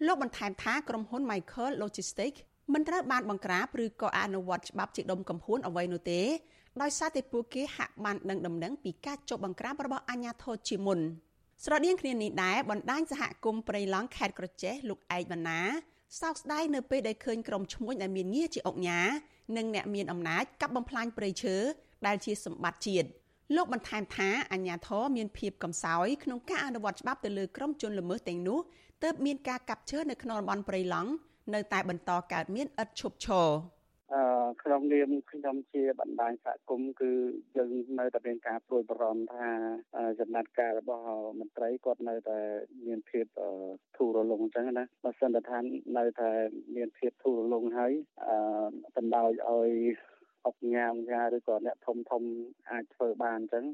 លោកបន្ថែមថាក្រុមហ៊ុន Michael Logistics មិនត្រូវបានបង្ក្រាបឬក៏អនុវត្តច្បាប់ជាដុំកំភួនអ្វីនោះទេដោយសារតែពួកគេហាក់បានដឹងដំណឹងពីការចុះបង្ក្រាបរបស់អាជ្ញាធរជាមុនស្រដៀងគ្នានេះដែរបណ្ដាញសហគមន៍ព្រៃឡង់ខេត្តក្រចេះលោកឯកបណ្ណា សោកស្ដាយនៅពេលដែលឃើញក្រុមឈ្មួញដែលមានងារជាអុកញ៉ានិងអ្នកមានអំណាចកាប់បំផ្លាញព្រៃឈើដែលជាសម្បត្តិជាតិលោកបន្ថែមថាអាជ្ញាធរមានភាពកំសោយក្នុងការអនុវត្តច្បាប់ទៅលើក្រុមជនល្មើសទាំងនោះទើបមានការកាប់ឈើនៅក្នុងតំបន់ព្រៃឡង់នៅតែបន្តកើតមានឥតឈប់ឈរអឺ ក្នុងនាមខ្ញុំជាបណ្ដាញសហគមន៍គឺយើងនៅតែមានការព្រួយបារម្ភថាចំណាត់ការរបស់មន្ត្រីគាត់នៅតែមានភាពធូររលុងអញ្ចឹងណាបើសិនថានៅតែមានភាពធូររលុងហើយអឺបណ្ដោយឲ្យអុកញ៉ាំញ៉ាឬក៏អ្នកធំធំអាចធ្វើបានអញ្ចឹង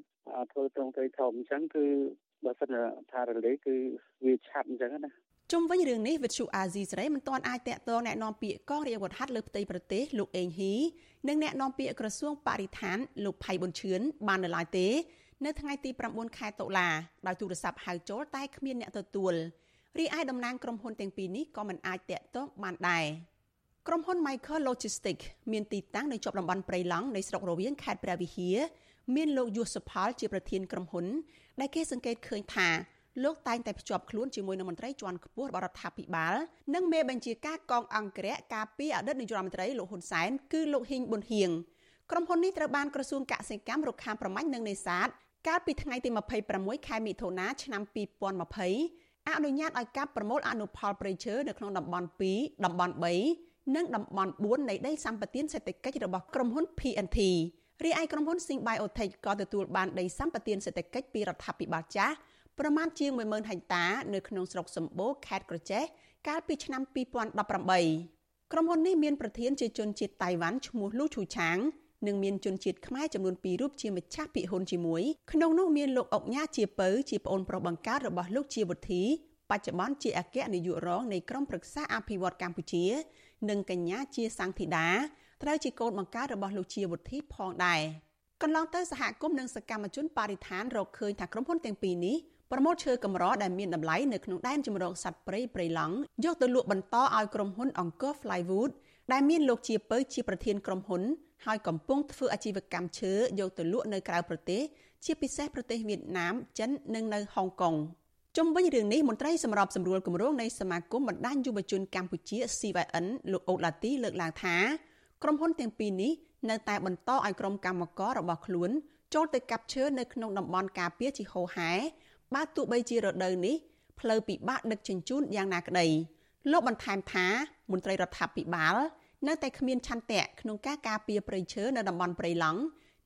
ធ្វើត្រង់ត្រីធំអញ្ចឹងគឺបើសិនថារលាយគឺវាឆាប់អញ្ចឹងណា ជុំវិញរឿងនេះវិទ្យុអាស៊ីសេរីមិនទាន់អាចតាក់ទងแนะនាំពាក្យកងរាជអាវុធហត្ថលើផ្ទៃប្រទេសលោកអេងហ៊ីនិងแนะនាំពាក្យក្រសួងបរិស្ថានលោកផៃប៊ុនឈឿនបាននៅឡើយទេ នៅថ្ងៃទី9ខែតុលាដោយទូរស័ព្ទហៅចូលតែគ្មានអ្នកទទួលរីឯតំណាងក្រុមហ៊ុនទាំងពីរនេះក៏មិនអាចតាក់ទងបានដែរក្រុមហ៊ុន Michael Logistics មានទីតាំងនៅជាប់តំបន់ព្រៃឡង់នៃស្រុករវៀងខេត្តព្រះវិហារមានលោកយុសផលជាប្រធានក្រុមហ៊ុនដែលគេសង្កេតឃើញថា លោកតែងតែភ្ជាប់ខ្លួនជាមួយនឹងមន្ត្រីជាន់ខ្ពស់របស់រដ្ឋាភិបាលនិងមេបញ្ជាការកងអង្គរៈការពីអតីតនាយករដ្ឋមន្ត្រីលោកហ៊ុនសែនគឺលោកហ៊ីងប៊ុនហៀងក្រុមហ៊ុននេះត្រូវបានក្រសួងកសិកម្មរុក្ខាប្រមាញ់និងនេសាទកាលពីថ្ងៃទី26ខែមិថុនាឆ្នាំ2020អនុញ្ញាតឲ្យកាប់ប្រមូលអនុផលព្រៃឈើនៅក្នុងតំបន់2តំបន់3និងតំបន់4នៃដីសម្បត្តិសេដ្ឋកិច្ចរបស់ក្រុមហ៊ុន PNT រីឯក្រុមហ៊ុន Sing Biotech ក៏ទទួលបានដីសម្បត្តិសេដ្ឋកិច្ចពីរដ្ឋាភិបាលចាស់ ប្រមាណជាង10000ហិកតា នៅក្នុងស្រុកសម្បូរខេត្តក្រចេះកាលពីឆ្នាំ2018ក្រុមហ៊ុននេះមានប្រធានជាជនជាតិតៃវ៉ាន់ឈ្មោះលូឈូឆាងនិងមានជនជាតិខ្មែរចំនួន2រូបជាម្ចាស់ពិហ៊ុនជាមួយក្នុងនោះមានលោកអុកញ៉ាជាពៅជាប្អូនប្រុសបង្កើតរបស់លោកជាវុធីបច្ចុប្បន្នជាអគ្គនាយករងនៃក្រមប្រឹក្សាអភិវឌ្ឍកម្ពុជា និងកញ្ញាជាសង្ឃធីតាត្រូវជាកូនបង្កើតរបស់លោកជាវុធីផងដែរកន្លងទៅសហគមន៍និងសកម្មជនបរិស្ថានរកឃើញថាក្រុមហ៊ុនទាំងពីរនេះ ប្រមូលឈើកម្រដែលមានតម្លៃនៅក្នុងដែនជម្រកសត្វព្រៃព្រៃឡង់យកទៅលក់បន្តឲ្យក្រុមហ៊ុនអង្គរ Flywood ដែលមានលោកជាពៅជាប្រធានក្រុមហ៊ុនហើយកំពុងធ្វើអាជីវកម្មឈើយកទៅលក់នៅក្រៅប្រទេសជាពិសេសប្រទេសវៀតណាមចិននិងនៅហុងកុងជុំវិញរឿងនេះមន្ត្រីសម្របសម្រួលគម្រោងនៃសមាគមបណ្ដាញយុវជនកម្ពុជា CYN លោកអូឡាទីលើកឡើងថាក្រុមហ៊ុនទាំងពីរនេះនៅតែបន្តឲ្យក្រុមកម្មកររបស់ខ្លួនចូលទៅកាប់ឈើនៅក្នុងតំបន់ការពារជាហូហែ បើទោះបីជារដូវនេះផ្លូវពិបាកដឹកជញ្ជូនយ៉ាងណាក្តីលោកបន្ថែមថាមន្ត្រីរដ្ឋាភិបាលនៅតែគ្មានឆន្ទៈក្នុងការការពារព្រៃឈើនៅតំបន់ព្រៃឡង់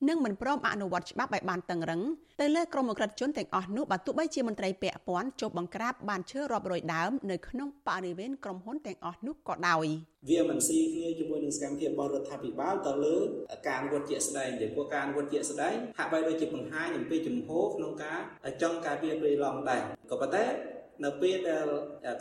និងមិនព្រមអនុវត្តច្បាប់ឲ្យបានតឹងរឹងទៅលើក្រុមអក្រិតជនទាំងអស់នោះបើទោះបីជាមន្ត្រីពាក់ព័ន្ធចុះបង្ក្រាបបានឈើរាប់រយដើមនៅក្នុងបរិវេណក្រុមហ៊ុនទាំងអស់នោះក៏ដោយវាមិនស៊ីគ្នាជាមួយនឹងសកម្មភាពរបស់រដ្ឋាភិបាលទៅលើការអនុវត្តជាក់ស្ដែងទេព្រោះការអនុវត្តជាក់ស្ដែងហាក់បីដូចជាបង្ហាញអំពីជំហរក្នុងការចង់ការពារព្រៃឡង់ដែរក៏ប៉ុន្តែ នៅពេលដែល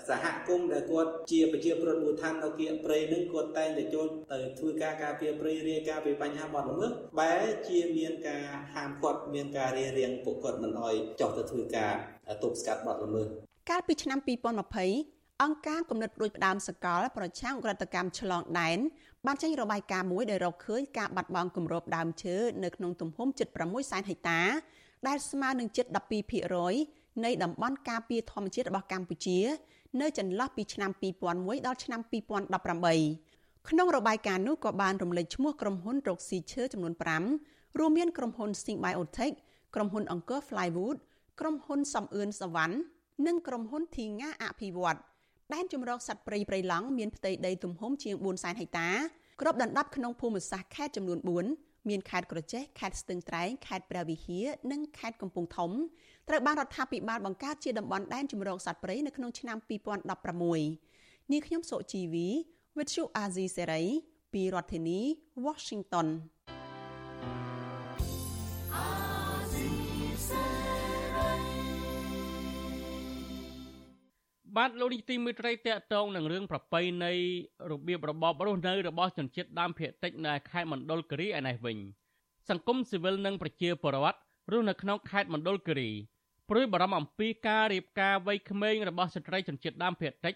សហគមន៍ដែលគាត់ជាប្រជាពលរដ្ឋមូលដ្ឋាននៅគៀកព្រៃនឹងគាត់តែងតែចូលទៅធ្វើការការពារព្រៃរាយការណ៍ពីបញ្ហាបទល្មើសបែរជាមានការហាមឃាត់មានការរារាំងពួកគាត់មិនអោយចុះទៅធ្វើការទប់ស្កាត់បទល្មើសកាលពីឆ្នាំ2020អង្គការគំនិតព្រួយផ្ដើមសកលប្រឆាំងក្រិតកម្មឆ្លងដែនបានចេញរបាយការណ៍មួយដែលរកឃើញការបាត់បង់គម្របដើមឈើនៅក្នុងទំហំជិត6សែនហិកតា ដែលស្មើនឹងជិត12% នៃតំបន់ការពារធម្មជាតិរបស់កម្ពុជា នៅចន្លោះពីឆ្នាំ2001ដល់ឆ្នាំ2018ក្នុងរបាយការណ៍នោះក៏បានរំលេចឈ្មោះក្រុមហ៊ុនរកស៊ីឈើចំនួន5រួមមានក្រុមហ៊ុន Sing Biotech ក្រុមហ៊ុនអង្គរ Flywood ក្រុមហ៊ុនសំអឿនសវណ្ណនិងក្រុមហ៊ុនធីងាអភិវឌ្ឍដែនជំរកសត្វព្រៃព្រៃឡង់មានផ្ទៃដីទំហំជាង400,000ហិកតាគ្របដណ្ដប់ក្នុងភូមិសាស្ត្រខេត្តចំនួន4 មានខេត្តក្រចេះខេត្តស្ទឹងត្រែងខេត្តព្រះវិហារនិងខេត្តកំពង់ធំត្រូវបានរដ្ឋាភិបាលបង្កើតជាតំបន់ដែនជម្រកសត្វព្រៃនៅក្នុងឆ្នាំ2016នាងខ្ញុំសុជីវី With you Azizi Serai ពីរដ្ឋធានី Washington បាទលោកនាយទីមេត្រីតកតងនឹងរឿងប្រពៃណីរបៀបរបបរស់នៅរបស់ជនជាតិដើមភាគតិចនៅខេត្តមណ្ឌលគិរីឯនេះវិញសង្គមស៊ីវិលនិងប្រជាពលរដ្ឋរស់នៅក្នុងខេត្តមណ្ឌលគិរីព្រួយបារម្ភអំពីការរៀបការវ័យក្មេងរបស់ស្ត្រីជនជាតិដើមភាគតិច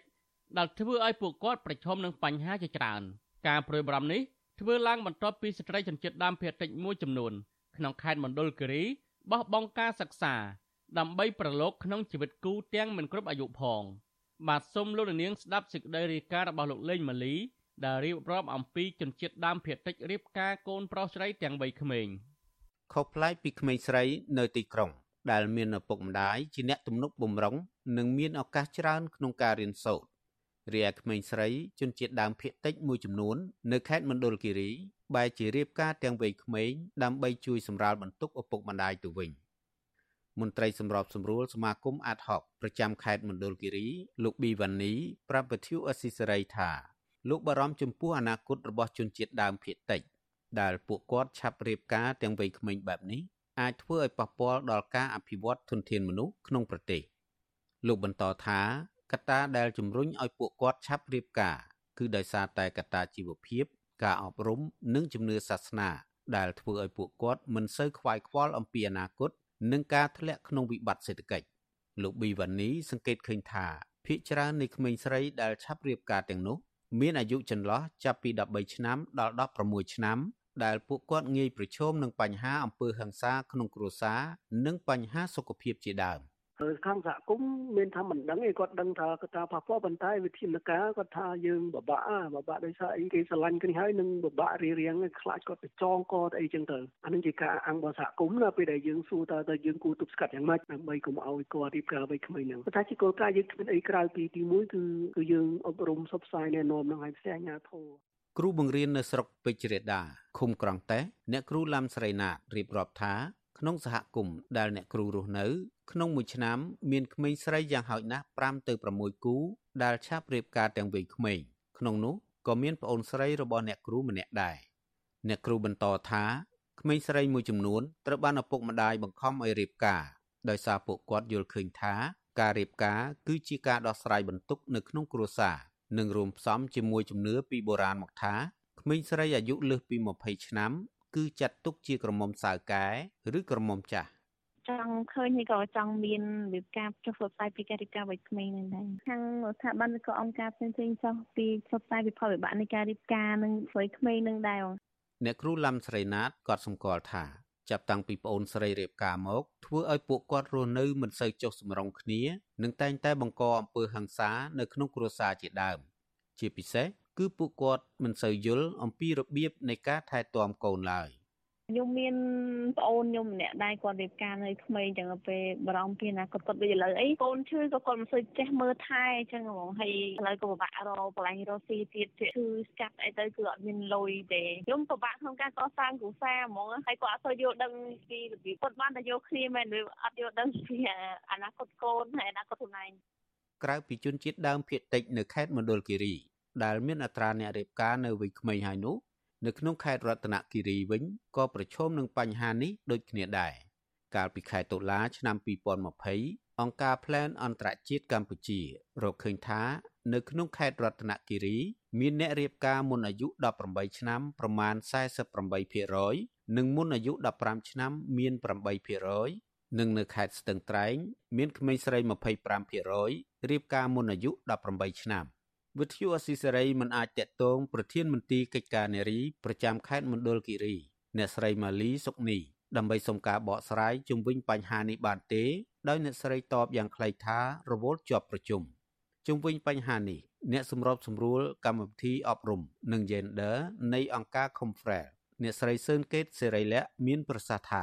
ដែលធ្វើឲ្យពួកគាត់ប្រឈមនឹងបញ្ហាជាច្រើនការព្រួយបារម្ភនេះធ្វើឡើងបន្ទាប់ពីស្ត្រីជនជាតិដើមភាគតិចមួយចំនួនក្នុងខេត្តមណ្ឌលគិរីបោះបង់ការសិក្សាដើម្បីប្រឡូកក្នុងជីវិតគូទាំងមិនគ្រប់អាយុផង បាទសូមលោកនាងស្ដាប់សេចក្តីរាយការណ៍របស់លោកលេងម៉ាលីដែលរៀបរាប់អំពីជនជាតិដើមភាគតិចរៀបការកូនប្រុសស្រីទាំងវ័យក្មេងខុសប្លែកពីក្មេងស្រីនៅទីក្រុង ដែលមានឪពុកម្ដាយជាអ្នកទំនុកបំរុងនិងមានឱកាសច្រើនក្នុងការរៀនសូត្ររីឯក្មេងស្រីជនជាតិដើមភាគតិចមួយចំនួន នៅខេត្តមណ្ឌលគិរីបែរជារៀបការទាំងវ័យក្មេងដើម្បីជួយសម្រាលបន្ទុកឪពុកម្ដាយទៅវិញ មន្ត្រីសម្របសម្រួលសមាគមអាតហុកប្រចាំខេត្តមណ្ឌលគិរីលោកប៊ីវ៉ានីប្រាប់វិទ្យុអស៊ីសេរីថាលោកបារម្ភចំពោះអនាគតរបស់ជនជាតិដើមភាគតិចដែលពួកគាត់ឆាប់រៀបការទាំងវ័យក្មេងបែបនេះអាចធ្វើឲ្យប៉ះពាល់ដល់ការអភិវឌ្ឍធនធានមនុស្សក្នុងប្រទេសលោកបន្តថាកត្តាដែលជំរុញឲ្យពួកគាត់ឆាប់រៀបការគឺដោយសារតែកត្តាជីវភាព ការអប់រំនិងជំនឿសាសនា ដែលធ្វើឲ្យពួកគាត់មិនសូវខ្វាយខ្វល់អំពីអនាគត និងការធ្លាក់ក្នុងវិបត្តិសេដ្ឋកិច្ចលោកប៊ីវ៉ានីសង្កេតឃើញថាភាគច្រើននៃក្មេងស្រីដែលឆាប់រៀបការទាំងនោះ មានអាយុចន្លោះចាប់ពី13ឆ្នាំដល់16ឆ្នាំដែលពួកគាត់ងាយប្រឈមនឹងបញ្ហាអំពើហិង្សាក្នុងគ្រួសារនិងបញ្ហាសុខភាពជាដើម ខាងសហគមន៍មានថាមិនដឹងទេគាត់ដឹងថាគាត់ថាប៉ះពាល់ប៉ុន្តែវិធានការគាត់ថាយើងបបាក់បបាក់ដោយសារអីគេស្រឡាញ់គ្នាហើយនឹងបបាក់រៀងៗខ្លាចគាត់ទៅចងកទៅអីចឹងទៅអានឹងជាការអង្គរបស់សហគមន៍ណាពេលដែលយើងសួរតើតើយើងគួរទប់ស្កាត់យ៉ាងម៉េចដើម្បីកុំឲ្យគាត់រៀបការវ័យក្មេងហ្នឹងប៉ុន្តែជាគោលការណ៍យើងគ្មានអីក្រៅពីទី1គឺគឺយើងអប់រំសព្វផ្សាយណែនាំនឹងឲ្យផ្សេងអាជ្ញាធរគ្រូបង្រៀននៅស្រុកពេជ្ររេដាឃុំក្រងតេះអ្នកគ្រូឡាំស្រីណាតរៀបរាប់ថា ក្នុងសហគមន៍ដែលអ្នកគ្រូរស់នៅ ក្នុងមួយឆ្នាំមានក្មេងស្រីយ៉ាងហោចណាស់5ទៅ6គូដែលឆាប់រៀបការទាំងវ័យក្មេងក្នុងនោះក៏មានប្អូនស្រីរបស់អ្នកគ្រូម្នាក់ដែរអ្នកគ្រូបន្តថាក្មេងស្រីមួយចំនួនត្រូវបានឪពុកម្ដាយបង្ខំឲ្យរៀបការដោយសារពួកគាត់យល់ឃើញថាការរៀបការគឺជាការដោះស្រាយបន្ទុកនៅក្នុងគ្រួសារនិងរួមផ្សំជាមួយជំនឿពីបុរាណមកថាក្មេងស្រីអាយុលើសពី20ឆ្នាំ គឺចាត់ទុកជាក្រមុំសៅកែឬក្រមុំចាស់ចង់ឃើញហើយក៏ចង់មានវិបការចុះផ្សព្វផ្សាយពីកិច្ចការវ័យក្មេងនឹងដែរខាងស្ថាប័នក៏អង្គការផ្សេងៗចុះពីផ្សព្វផ្សាយពីផលវិបាកនៃការរៀបការនឹងវ័យក្មេងនឹងដែរអ្នកគ្រូឡាំស្រីណាតក៏សម្គាល់ថាចាប់តាំងពីប្អូនស្រីរៀបការមកធ្វើឲ្យពួកគាត់រស់នៅមិនសូវចុះសម្រុងគ្នានិងតែងតែបង្កអំពើហិង្សានៅក្នុងគ្រួសារជាដើម ជាពិសេស គឺពួកគាត់មិនសូវយល់អំពីរបៀបនៃការថែទាំកូនឡើយខ្ញុំមានប្អូនខ្ញុំម្នាក់ដែរគាត់រៀបការនៅក្មេងចឹងពេលបារម្ភពីអនាគតគាត់ដូចឥឡូវអីកូនឈឺក៏គាត់មិនសូវចេះមើលថែចឹងហ្មងហើយឥឡូវក៏ពិបាករកកន្លែងរកស៊ីទៀតឈឺស្កាត់អីទៅគឺអត់មានលុយទេខ្ញុំពិបាកក្នុងការកសាងគ្រួសារហ្មងហើយគាត់អត់សូវយល់ដឹងពីរបៀបគាត់បានតែយកគ្នាមែនឬអត់យល់ដឹងពីអនាគតកូនហើយអនាគតខ្លួនឯងក្រៅពីជនជាតិដើមភាគតិចនៅខេត្តមណ្ឌលគិរី ដែលមានអត្រាអ្នករៀបការនៅវ័យក្មេងហើយនោះនៅក្នុងខេត្តរតនគិរីវិញក៏ប្រឈមនឹងបញ្ហានេះដូចគ្នាដែរកាលពីខែតុលាឆ្នាំ2020អង្គការ Plan អន្តរជាតិកម្ពុជារកឃើញថានៅក្នុងខេត្តរតនគិរីមានអ្នករៀបការមុនអាយុ18ឆ្នាំប្រមាណ48%និងមុនអាយុ15ឆ្នាំមាន8%និងនៅខេត្តស្ទឹងត្រែង មានក្មេងស្រី25%រៀបការមុនអាយុ18ឆ្នាំ។ វិទ្យុអស៊ីសេរីមិនអាចតាក់ទងប្រធានមន្ទីរកិច្ចការនារីប្រចាំខេត្តមណ្ឌលគិរីអ្នកស្រីម៉ាលីសុកនីដើម្បីសុំការបកស្រាយជុំវិញបញ្ហានេះបានទេ ដោយអ្នកស្រីតបយ៉ាងខ្លីថារវល់ជាប់ប្រជុំជុំវិញបញ្ហានេះអ្នកសម្របសម្រួលកម្មវិធីអប់រំនិង Gender នៃអង្គការ Confrel អ្នកស្រីសឿនកេតសេរីលក្ខមានប្រសាសន៍ថា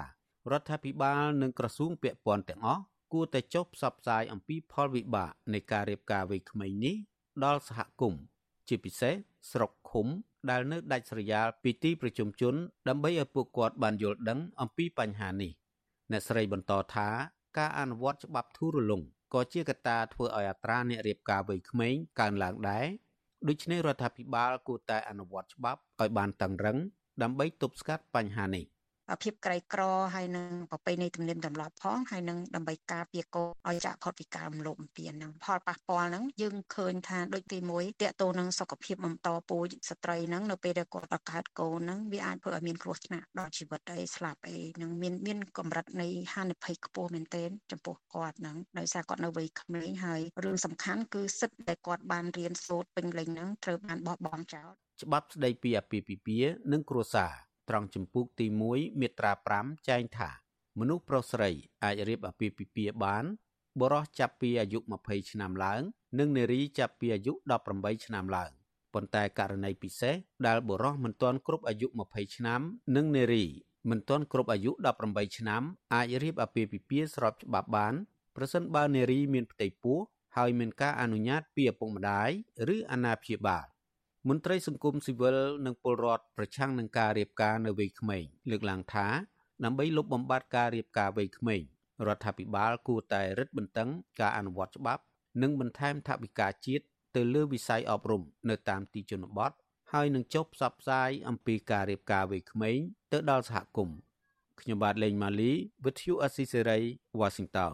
រដ្ឋាភិបាលនិងក្រសួងពាក់ព័ន្ធទាំងអស់គួរតែចុះផ្សព្វផ្សាយអំពីផលវិបាកនៃការរៀបការវ័យក្មេងនេះ ដល់សហគមន៍ជាពិសេសស្រុកឃុំដែលនៅដាច់ស្រយាលពីទីប្រជុំជន ដើម្បីឲ្យពួកគាត់បានយល់ដឹងអំពីបញ្ហានេះអ្នកស្រីបន្តថាការអនុវត្តច្បាប់ធូររលុងក៏ជាកត្តាធ្វើឲ្យអត្រាអ្នករៀបការវ័យក្មេងកើនឡើងដែរដូច្នេះរដ្ឋាភិបាលគួរតែអនុវត្តច្បាប់ឲ្យបានតឹងរឹងដើម្បីទប់ស្កាត់បញ្ហានេះ ភាពក្រីក្រហើយនឹងប្រពៃណីទំនៀមទម្លាប់ផងហើយនឹងដើម្បីការពារកូនឲ្យចាក់ផុតពីការរំលោភបំពានហ្នឹងផលប៉ះពាល់ហ្នឹងយើងឃើញថាដូចទី1តកតូននឹងសុខភាពបន្តពូជស្ត្រីហ្នឹងនៅពេលដែលគាត់បង្កើតកូនហ្នឹងវាអាចធ្វើឲ្យមានគ្រោះថ្នាក់ដល់ជីវិតអីស្លាប់អីនឹងមានមានកម្រិតនៃហានិភ័យខ្ពស់មែនទែនចំពោះគាត់ហ្នឹងដោយសារគាត់នៅវ័យក្មេងហើយរឿងសំខាន់គឺសិទ្ធិដែលគាត់បានរៀនសូត្រពេញលេញហ្នឹងត្រូវបានបោះបង់ចោលច្បាប់ស្ដីពីអាពាហ៍ពិពាហ៍និងគ្រួសារ ត្រង់ចម្ពោះទី1មាត្រា5ចែងថា មនុស្សប្រុសស្រីអាចរៀបអាពាហ៍ពិពាហ៍បានបុរសចាប់ពីអាយុ20ឆ្នាំឡើង និងនារីចាប់ពីអាយុ18ឆ្នាំឡើងប៉ុន្តែករណីពិសេសដែលបុរសមិនទាន់គ្រប់អាយុ20ឆ្នាំ និងនារីមិនទាន់គ្រប់អាយុ18ឆ្នាំអាចរៀបអាពាហ៍ពិពាហ៍ស្របច្បាប់បានប្រសិនបើនារីមានផ្ទៃពោះហើយមានការអនុញ្ញាតពីឪពុកម្ដាយឬអាណាព្យាបាល មន្ត្រីសង្គមស៊ីវិលនិងពលរដ្ឋប្រឆាំងនឹងការរៀបការនៅវ័យក្មេងលើកឡើងថាដើម្បីលុបបំបាត់ការរៀបការវ័យក្មេងរដ្ឋាភិបាលគួរតែរឹតបន្តឹងការអនុវត្តច្បាប់ និងបន្ថែមថវិកាជាតិទៅលើវិស័យអប់រំនៅតាមទីជនបទហើយនឹងចុះផ្សព្វផ្សាយអំពីការរៀបការវ័យក្មេងទៅដល់សហគមន៍ខ្ញុំបាទលេងម៉ាលី With you Assisary Washington